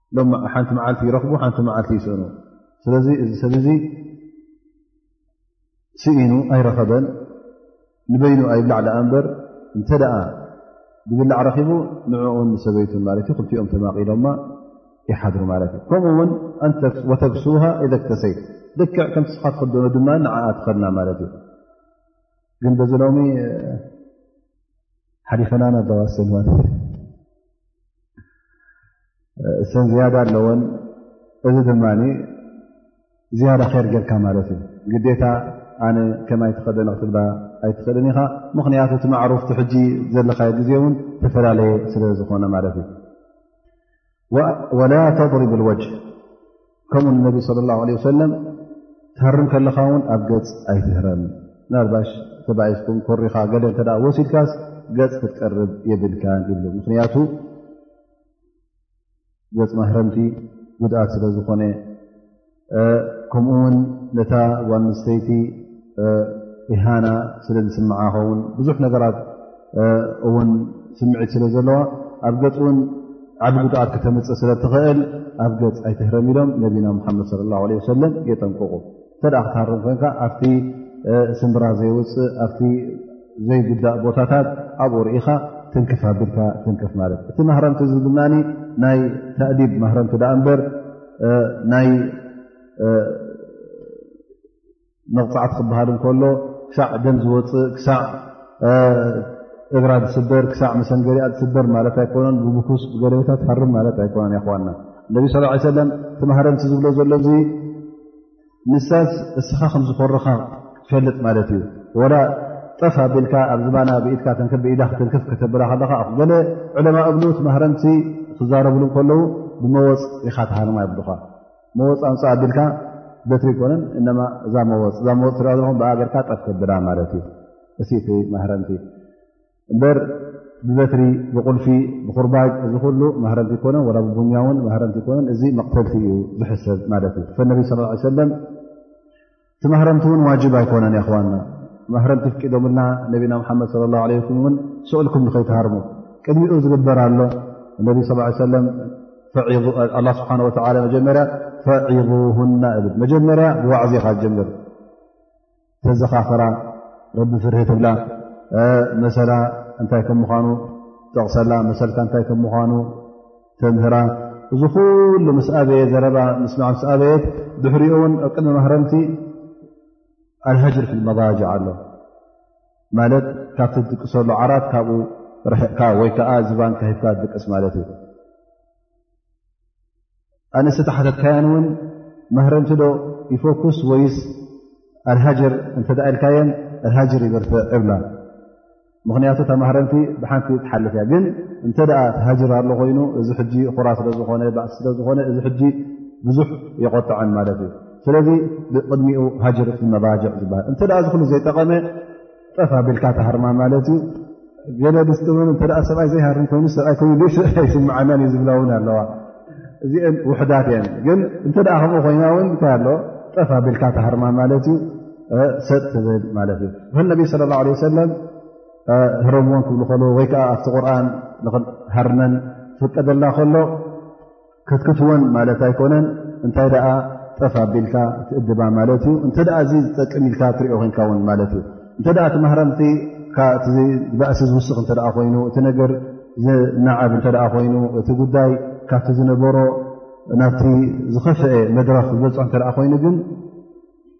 ሓንቲ መዓልቲ ይረኽቡ ሓንቲ መዓልቲ ይስእኑ ስለዚ እዚ ሰብ እዚ ስኢኑ ኣይረኸበን ንበይኑ ኣይብላዕ ዳኣ እምበር እንተ ደኣ ብብላዕ ረኺቡ ንዕኡን ንሰበይቱን ማለት እዩ ክልቲኦም ተማቒሎማ ይሓድሩ ማለት እዩ ከምኡ ውን ወተግሱሃ ኢዘክተሰይት ልክዕ ከም ትስኻ ትኽደኖ ድማ ንዓኣ ትኸድና ማለት እዩ ግን በዚ ሎሚ ሓሊፈና ናባዋሰል ማለት እዩ እሰን ዝያዳ ኣለወን እዚ ድማ ዝያዳ ር ጌርካ ማለት እዩ ግዴታ ኣነ ከም ኣይትኸደነ ክትብላ ኣይትኽእልን ኢኻ ምኽንያቱ እቲ ማዕሩፍቲ ሕጂ ዘለካ ግዜ እውን ተፈላለየ ስለ ዝኾነ ማለት እዩ ወላ ተضሪብ ወጅ ከምኡ ንነቢ صለ ላه ለ ወሰለም ትሃርም ከለኻ ውን ኣብ ገፅ ኣይትህረም ናልባሽ ተባኢስኩም ኮሪኻ ገለ እተ ወሲድካስ ገፅ ክትቀርብ የብልካ ይብሉ ምክንያቱ ገፅ ማህረምቲ ጉድኣት ስለ ዝኾነ ከምኡ ውን ነታ ጓልምስተይቲ ኢሃና ስለ ዝስምዓ ኸውን ብዙሕ ነገራት እውን ስምዒት ስለ ዘለዋ ኣብ ገፅ እውን ዓብ ጉድኣት ክተምፅእ ስለ ትኽእል ኣብ ገፅ ኣይትህረም ኢሎም ነቢና ሙሓመድ ለ ላ ለ ወሰለም የጠንቅቑ እተ ክትሃርም ኮንካ ኣብቲ ስምብራ ዘይውፅእ ኣብቲ ዘይጉዳእ ቦታታት ኣብኡ ርኢኻ ትንክፍ ኣብልካ ትንክፍ ማለት እቲ ማህረምቲ እዚ ድማ ናይ ተእዲብ ማህረምቲ ዳኣ እምበር ናይ መቕፃዕቲ ክበሃል እንከሎ ክሳዕ ደም ዝወፅእ ክሳዕ እግራ ዝስበር ክሳዕ መሰንገሪኣ ዝስበር ማለት ኣይኮነን ብብኩስ ብገለቤታ ትሃርም ማለት ኣይኮነን ይክዋና ነቢ ስ ሰለም ተማሃረንቲ ዝብሎ ዘሎ እዚ ንሳስ እስኻ ከምዝኮርኻ ክትፈልጥ ማለት እዩ ወላ ጠፍ ኣቢልካ ኣብ ዝባና ብኢትካ ተንክ ብኢዳ ክትንክፍ ከተብላ ከለካ ገለ ዕለማ እብሉ ተማሃረንቲ ክዛረብሉ ከለዉ ብመወፅ ኢኻ ትሃርማ ይብልኻ መወፅ ኣምፃ ኣቢልካ በትሪ ይኮነን እማ እዛ መወፅ እዛ መወፅ ትሪኣ ዘለኹም ብኣገርካ ጠፍከብላ ማለት እዩ እሲቲ ማህረምቲ እበር ብበትሪ ብቁልፊ ብኩርባጅ እዚ ኩሉ ማህረምቲ ይኮነን ወላ ብቡኛ ውን ማህረምቲ ይኮነን እዚ መቕተልቲ እዩ ዝሕሰብ ማለት እዩ ፈነቢ ስ ሰለም እቲ ማህረምቲ እውን ዋጅብ ኣይኮነን የክዋና ማህረምቲ ፍቂዶምና ነቢና ሓመድ ለ ላ ለኩም እውን ስእልኩም ንከይትሃርሙ ቅድሚኡ ዝግበር ኣሎ እነቢ ስ ሰለም ላ ስብሓ ወላ መጀመርያ ፈዒቡሁና እብል መጀመርያ ብዋዕዚ ካ ዝጀምር ተዘኻኽራ ረቢ ፍርሂ ትብላ መሰላ እንታይ ከም ምኳኑ ጠቕሰላ መሰልካ እንታይ ከም ምኳኑ ተምህራ እዚ ኩሉ ምስ ኣበየ ዘረባ ምስማዕ ምስ ኣበየት ድሕሪኡ እውን ኣብ ቅድሚ ማህረምቲ ኣልሃጅር ፊ መባጃ ኣሎ ማለት ካብቲ ትድቅሰሉ ዓራት ካብኡ ርሕቕካ ወይ ከዓ ዝባን ካሂብካ ድቅስ ማለት እዩ ኣንስተ ሓተትካያን እውን ማህረምቲ ዶ ይፎኩስ ወይስ ኣልሃጅር እንተደእልካየን ኣልሃጅር ይበርትዕ እብላ ምክንያቱ ተማህረምቲ ብሓንቲ ትሓልፍ እያ ግን እንተ ተሃጅር ኣሎ ኮይኑ እዚ ሕጂ ኩራ ስለዝኾነ ባእሲ ስለዝኾነ እዚ ሕጂ ብዙሕ የቆጥዐን ማለት እዩ ስለዚ ብቅድሚኡ ሃጅር መባጅዕ ዝበሃል እንተ ዝክሉ ዘይጠቐመ ጠፋ ቢልካ ተሃርማ ማለት እዩ ገለ ድስቲ ውን እተ ሰብኣይ ዘይሃርም ኮይኑ ሰብኣይ ኮይኑ ኣይስምዓናን እዩ ዝብላ እውን ኣለዋ እዚአን ውሕዳት እየን ግን እንተ ከምኡ ኮይና እውን እንታይ ኣሎ ጠፋ ቢልካ ተሃርማ ማለት እዩ ሰጥ ትብል ማለት እዩ ነቢ ስለ ላ ለ ሰለም ህረምዎን ክብሉ ከልዎ ወይ ከዓ ኣብቲ ቁርን ንክሃርመን ፍቀደልና ከሎ ክትክትወን ማለት ኣይኮነን እንታይ ደኣ ጠፍ ኣቢልካ ትእድባ ማለት እዩ እንተ እዚ ዝጠቅም ኢልካ ትሪኦ ኮንካ ውን ማለት እዩ እንተ እቲ ማህረምቲ ባእሲ ዝውስኽ እተ ኮይኑ እቲ ነገር ዝናዓብ እተ ኮይኑ እቲ ጉዳይ ካብቲ ዝነበሮ ናብቲ ዝኸፍአ መድረክ ዝበፅሑ እተ ኮይኑ ግን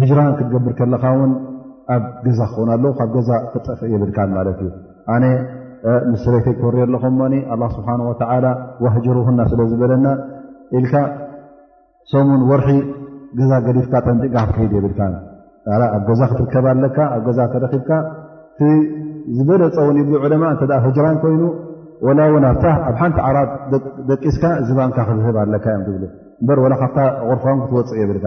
ህጅራ ክትገብር ከለኻ ውን ኣብ ገዛ ክኾን ኣለ ካብ ገዛ ክጠፍእ የብልካን ማለት እዩ ኣነ ምስ ሰበይተይ ኮር ኣለኹ ሞ ኣላ ስብሓን ወተላ ዋህጅሩክና ስለ ዝበለና ኢልካ ሰሙን ወርሒ ገዛ ገዲፍካ ጠንጢጋ ክትከይድ የብልካ ኣብ ገዛ ክትርከብ ኣለካ ኣብ ገዛ ተረኪብካ እቲ ዝበለፀ ውን ይብሉ ዕለማ እተ ህጅራን ኮይኑ ወላ ውን ኣብታ ኣብ ሓንቲ ዓራት ደቂስካ ዝባንካ ክትህብ ኣለካ እዮም ትብሉ እበር ወላ ካብታ ቁርፋን ክትወፅእ የብልካ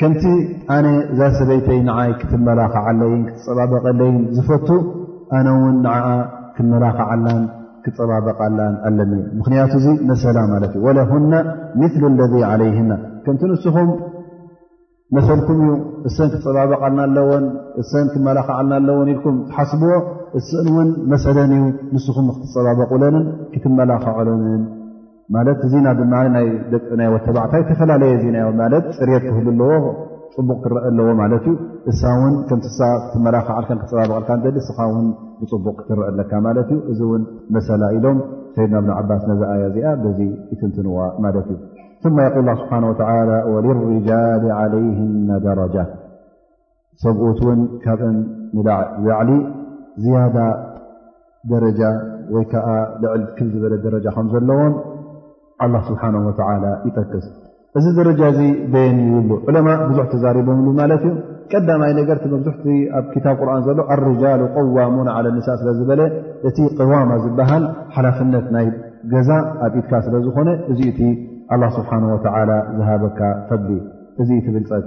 ከምቲ ኣነ እዛ ሰበይተይ ንዓይ ክትመላኽዓለይን ክትፀባበቐለይን ዝፈቱ ኣነ እውን ንዓ ክመላኽዓላን ክፀባበቓላን ኣለኒ ዩ ምኽንያቱ እዚ መሰላ ማለት እዩ ወለሁና ምሉ ለذ ዓለይህና ከምቲ ንስኹም መሰልኩም እዩ እሰን ክፀባበቓልና ኣለወን እሰን ክመላኽዓልና ኣለወን ኢልኩም ትሓስብዎ እሰን እውን መሰለን እዩ ንስኹም ክትፀባበቑለንን ክትመላኽዕለንን ማለት እዚና ድማ ናይ ደቂ ናይ ወተባዕታይ ተፈላለየ ዜና ዮ ማለት ፅርት ክህሉ ኣለዎ ፅቡቕ ክረአ ኣለዎ ማለት እዩ እሳ ውን ከምስሳ ክትመላኽዓልካን ክፀባበቐልካ ደሊ ስኻ ውን ብፅቡቕ ክትረአ ኣለካ ማለት እዩ እዚ እውን መሰላ ኢሎም ሰይድና ብን ዓባስ ነዚ ኣያ እዚኣ በዚ ይትንትንዋ ማለት እዩ ማ የቁል ስብሓን ወተላ ወልርጃል ዓለይህና ደረጃ ሰብኡት እውን ካብእን ንላዕሊ ዝያዳ ደረጃ ወይ ከዓ ልዕል ክብ ዝበለ ደረጃ ከም ዘለዎም ኣላ ስብሓን ወተላ ይጠቅስ እዚ ደረጃ እዚ በየን ይብሉ ዕለማ ብዙሕ ተዛሪቦምሉ ማለት እዩ ቀዳማይ ነገር መብዙሕ ኣብ ክታብ ቁርን ዘሎ ኣርጃሉ ቀዋሙን ዓለ ንሳ ስለ ዝበለ እቲ ቅዋማ ዝበሃል ሓላፍነት ናይ ገዛ ኣብ ኢትካ ስለ ዝኾነ እዚ እቲ ኣላ ስብሓን ወተላ ዝሃበካ ፈሊ እዚ ትብልፀት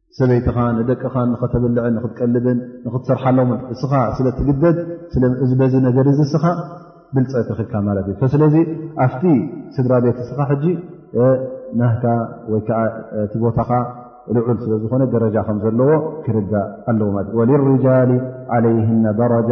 ሰበይትኻ ንደቅኻ ንኸተብልዕን ንክትቀልብን ንክትሰርሓሎምን እስኻ ስለ ትግደድ ስለእዝበዚ ነገር እዚ እስኻ ብልፀት ኽካ ማለት እዩ ስለዚ ኣብቲ ስድራ ቤት እስኻ ሕጂ ናህካ ወይ ከዓ እቲ ቦታኻ ልዑል ስለ ዝኾነ ደረጃ ከም ዘለዎ ክርዳእ ኣለዎ ማለት ወልርጃሊ ዓለይህና ደረጃ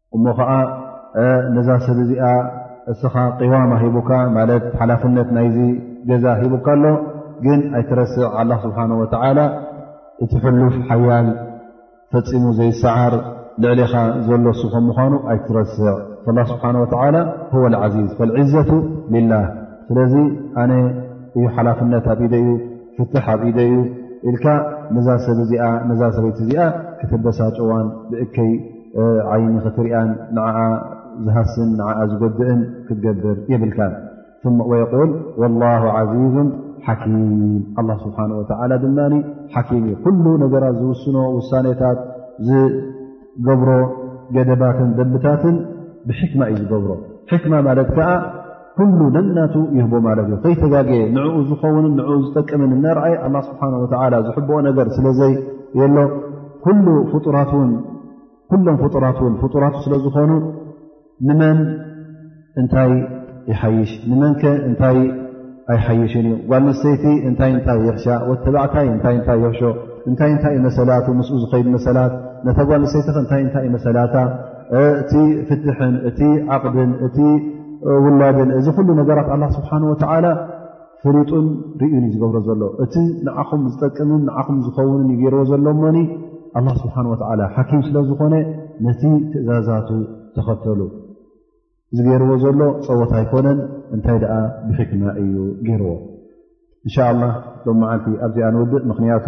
እሞ ኸዓ ነዛ ሰብ እዚኣ እስኻ ቅዋማ ሂቡካ ማለት ሓላፍነት ናይዚ ገዛ ሂቡካ ኣሎ ግን ኣይትረስዕ ኣላ ስብሓን ወተዓላ እቲ ሕሉፍ ሓያል ፈፂሙ ዘይሰዓር ልዕሊኻ ዘሎ ስኹም ምዃኑ ኣይትረስዕ ላ ስብሓን ወተላ ህ ዓዚዝ ፈልዕዘቱ ልላህ ስለዚ ኣነ እዩ ሓላፍነት ኣብ ኢደ እዩ ፍትሕ ኣብ ኢደ እዩ ኢልካ ነዛ ሰብ እዚኣ ነዛ ሰበይቲ እዚኣ ከተበሳጨዋን ብእከይ ዓይኒ ክትሪኣን ንዓ ዝሃስን ንዓ ዝጎድእን ክትገብር የብልካ ወየቁል ወላ ዓዚዙ ሓኪም ኣላ ስብሓን ወተላ ድማ ሓኪም እዩ ኩሉ ነገራት ዝውስኖ ውሳኔታት ገብሮ ገደባትን ደብታትን ብሕክማ እዩ ዝገብሮ ሕክማ ማለት ከዓ ኩሉ ነናቱ ይህቦ ማለት እዩ ከይተጋገየ ንዕኡ ዝኸውንን ንኡ ዝጠቅምን እናርኣይ ኣላ ስብሓን ወተላ ዝሕብኦ ነገር ስለዘይ የሎ ኩሉ ፍጡራት ውን ኩሎም ፍጡራት ውን ፍጡራቱ ስለ ዝኾኑ ንመን እንታይ ይሓይሽ ንመንከ እንታይ ኣይሓይሽን እዩ ጓል ንሰይቲ እንታይ እንታይ ይሕሻ ወተባዕታይ እንታይ እንታይ ይሕሾ እንታይ እንታይ ዩ መሰላቱ ምስኡ ዝኸይድ መሰላት ነታ ጓል ንሰይቲ እንታይ እንታይ ዩ መሰላታ እቲ ፍትሕን እቲ ዓቕድን እቲ ውላድን እዚ ኩሉ ነገራት ኣላ ስብሓን ወተዓላ ፈሊጡን ርእዩን እዩ ዝገብሮ ዘሎ እቲ ንዓኹም ዝጠቅምን ንዓኹም ዝኸውንን ይገይርዎ ዘሎ እሞኒ ኣላ ስብሓን ወተዓላ ሓኪም ስለ ዝኾነ ነቲ ትእዛዛቱ ተኸተሉ እዚ ገይርዎ ዘሎ ፀወት ኣይኮነን እንታይ ደኣ ብሕክማ እዩ ገይርዎ እንሻ ላ ሎም መዓልቲ ኣብዚኣ ንውድእ ምኽንያቱ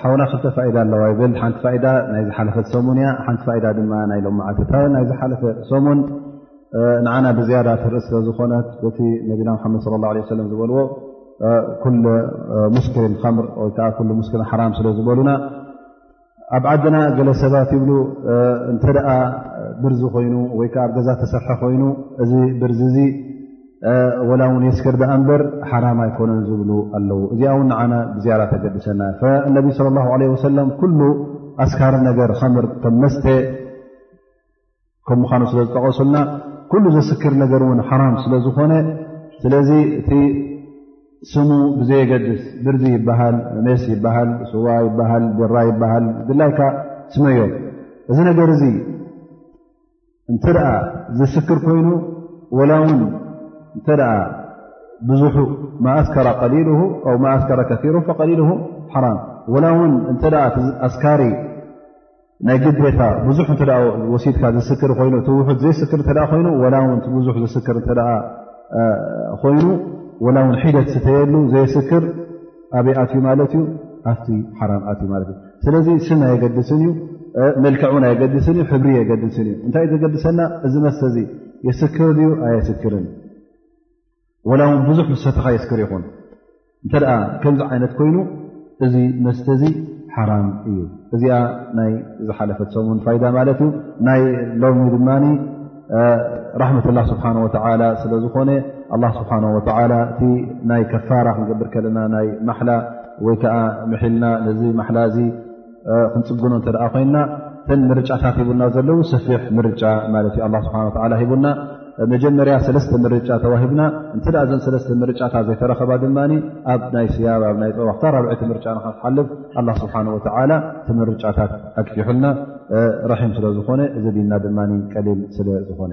ሓውና ክልተ ፋኢዳ ኣለዋ ይብል ሓንቲ ፋኢዳ ናይ ዝሓለፈት ሰሙን እያ ሓንቲ ፋኢዳ ድማ ናይ ሎም መዓልቲ ታ ናይ ዝሓለፈ ሰሙን ንዓና ብዝያዳ ትርእ ስለ ዝኾነት በቲ ነቢና ሓመድ ለ ላ ሰለም ዝበልዎ ኩል ሙስክሪን ከምር ወይከዓ ኩሉ ሙስክሪን ሓራም ስለ ዝበሉና ኣብ ዓድና ገለ ሰባት ይብሉ እንተ ደኣ ብርዚ ኮይኑ ወይ ከዓ ኣብ ገዛ ተሰርሐ ኮይኑ እዚ ብርዚ እዚ ወላ እውን የስክር ዳኣ እንበር ሓራም ኣይኮነን ዝብሉ ኣለዉ እዚኣ ውን ንዓና ብዝያራ ተገድሰና እነቢ ስለ ላሁ ለ ወሰለም ኩሉ ኣስካሪ ነገር ከምር ከም መስተ ከም ምዃኑ ስለ ዝጠቐሱልና ኩሉ ዘስክር ነገር እውን ሓራም ስለ ዝኾነ ስለዚ እቲ ስሙ ብዘየገድስ ብርዚ ይበሃል ሜስ ይበሃል ስዋ ይበሃል ድራ ይበሃል ድላይካ ስመዮ እዚ ነገር እዚ እንተ ደኣ ዘስክር ኮይኑ ወላ እውን እንተ ደኣ ብዙሑ ማኣስከራ ቀሊሉ ኣ ማኣስከራ ከፊሩ ፈቀሊሉ ሓራም ወላ እውን እንተ ኣስካሪ ናይ ግዴታ ብዙሕ እተ ወሲድካ ዘስክር ኮይኑ እቲ ውሑድ ዘይስክር እተ ኮይኑ ወላ ውን ብዙሕ ዘስክር እተ ኮይኑ ወላ ውን ሒደት ስተየሉ ዘየስክር ኣበይ ኣትዩ ማለት እዩ ኣብቲ ሓራም ኣትዩ ማለት እዩ ስለዚ ስም ኣየገድስን እዩ መልክዕውን ኣየገድስን እዩ ሕብሪ የገድስን እዩ እንታይ ዘገድሰና እዚ መሰ እዚ የስክር ድዩ ኣየስክርን ወላ ውን ብዙሕ ዝሰተኻ የስክር ይኹን እንተ ከምዚ ዓይነት ኮይኑ እዚ መስተ እዚ ሓራም እዩ እዚኣ ናይ ዝሓለፈት ሰሙን ፋይዳ ማለት እዩ ናይ ሎሚ ድማ ራሕመት ላ ስብሓ ወላ ስለ ዝኾነ ኣላ ስብሓ ወላ እቲ ናይ ከፋራ ክንገብር ከለና ናይ ማሓላ ወይ ከዓ ምሒልና ነዚ ማሓላ እዚ ክንፅግኖ እተ ኮይና ተን ምርጫታት ሂቡና ዘለዉ ሰፊሕ ምርጫ ማለት እዩ ኣ ስብሓ ላ ሂቡና መጀመርያ ሰለስተ ምርጫ ተዋሂብና እንተ ዘን ሰለስተ ምርጫታት ዘይተረኸባ ድማ ኣብ ናይ ስያብ ኣብ ናይ ፀዋክታ ራብዐቲ ምርጫ ንክሓልፍ ኣላ ስብሓን ወተላ ቲምርጫታት ኣግፊሑልና ራሒም ስለዝኾነ እዚ ድና ድማ ቀሊል ስለዝኾነ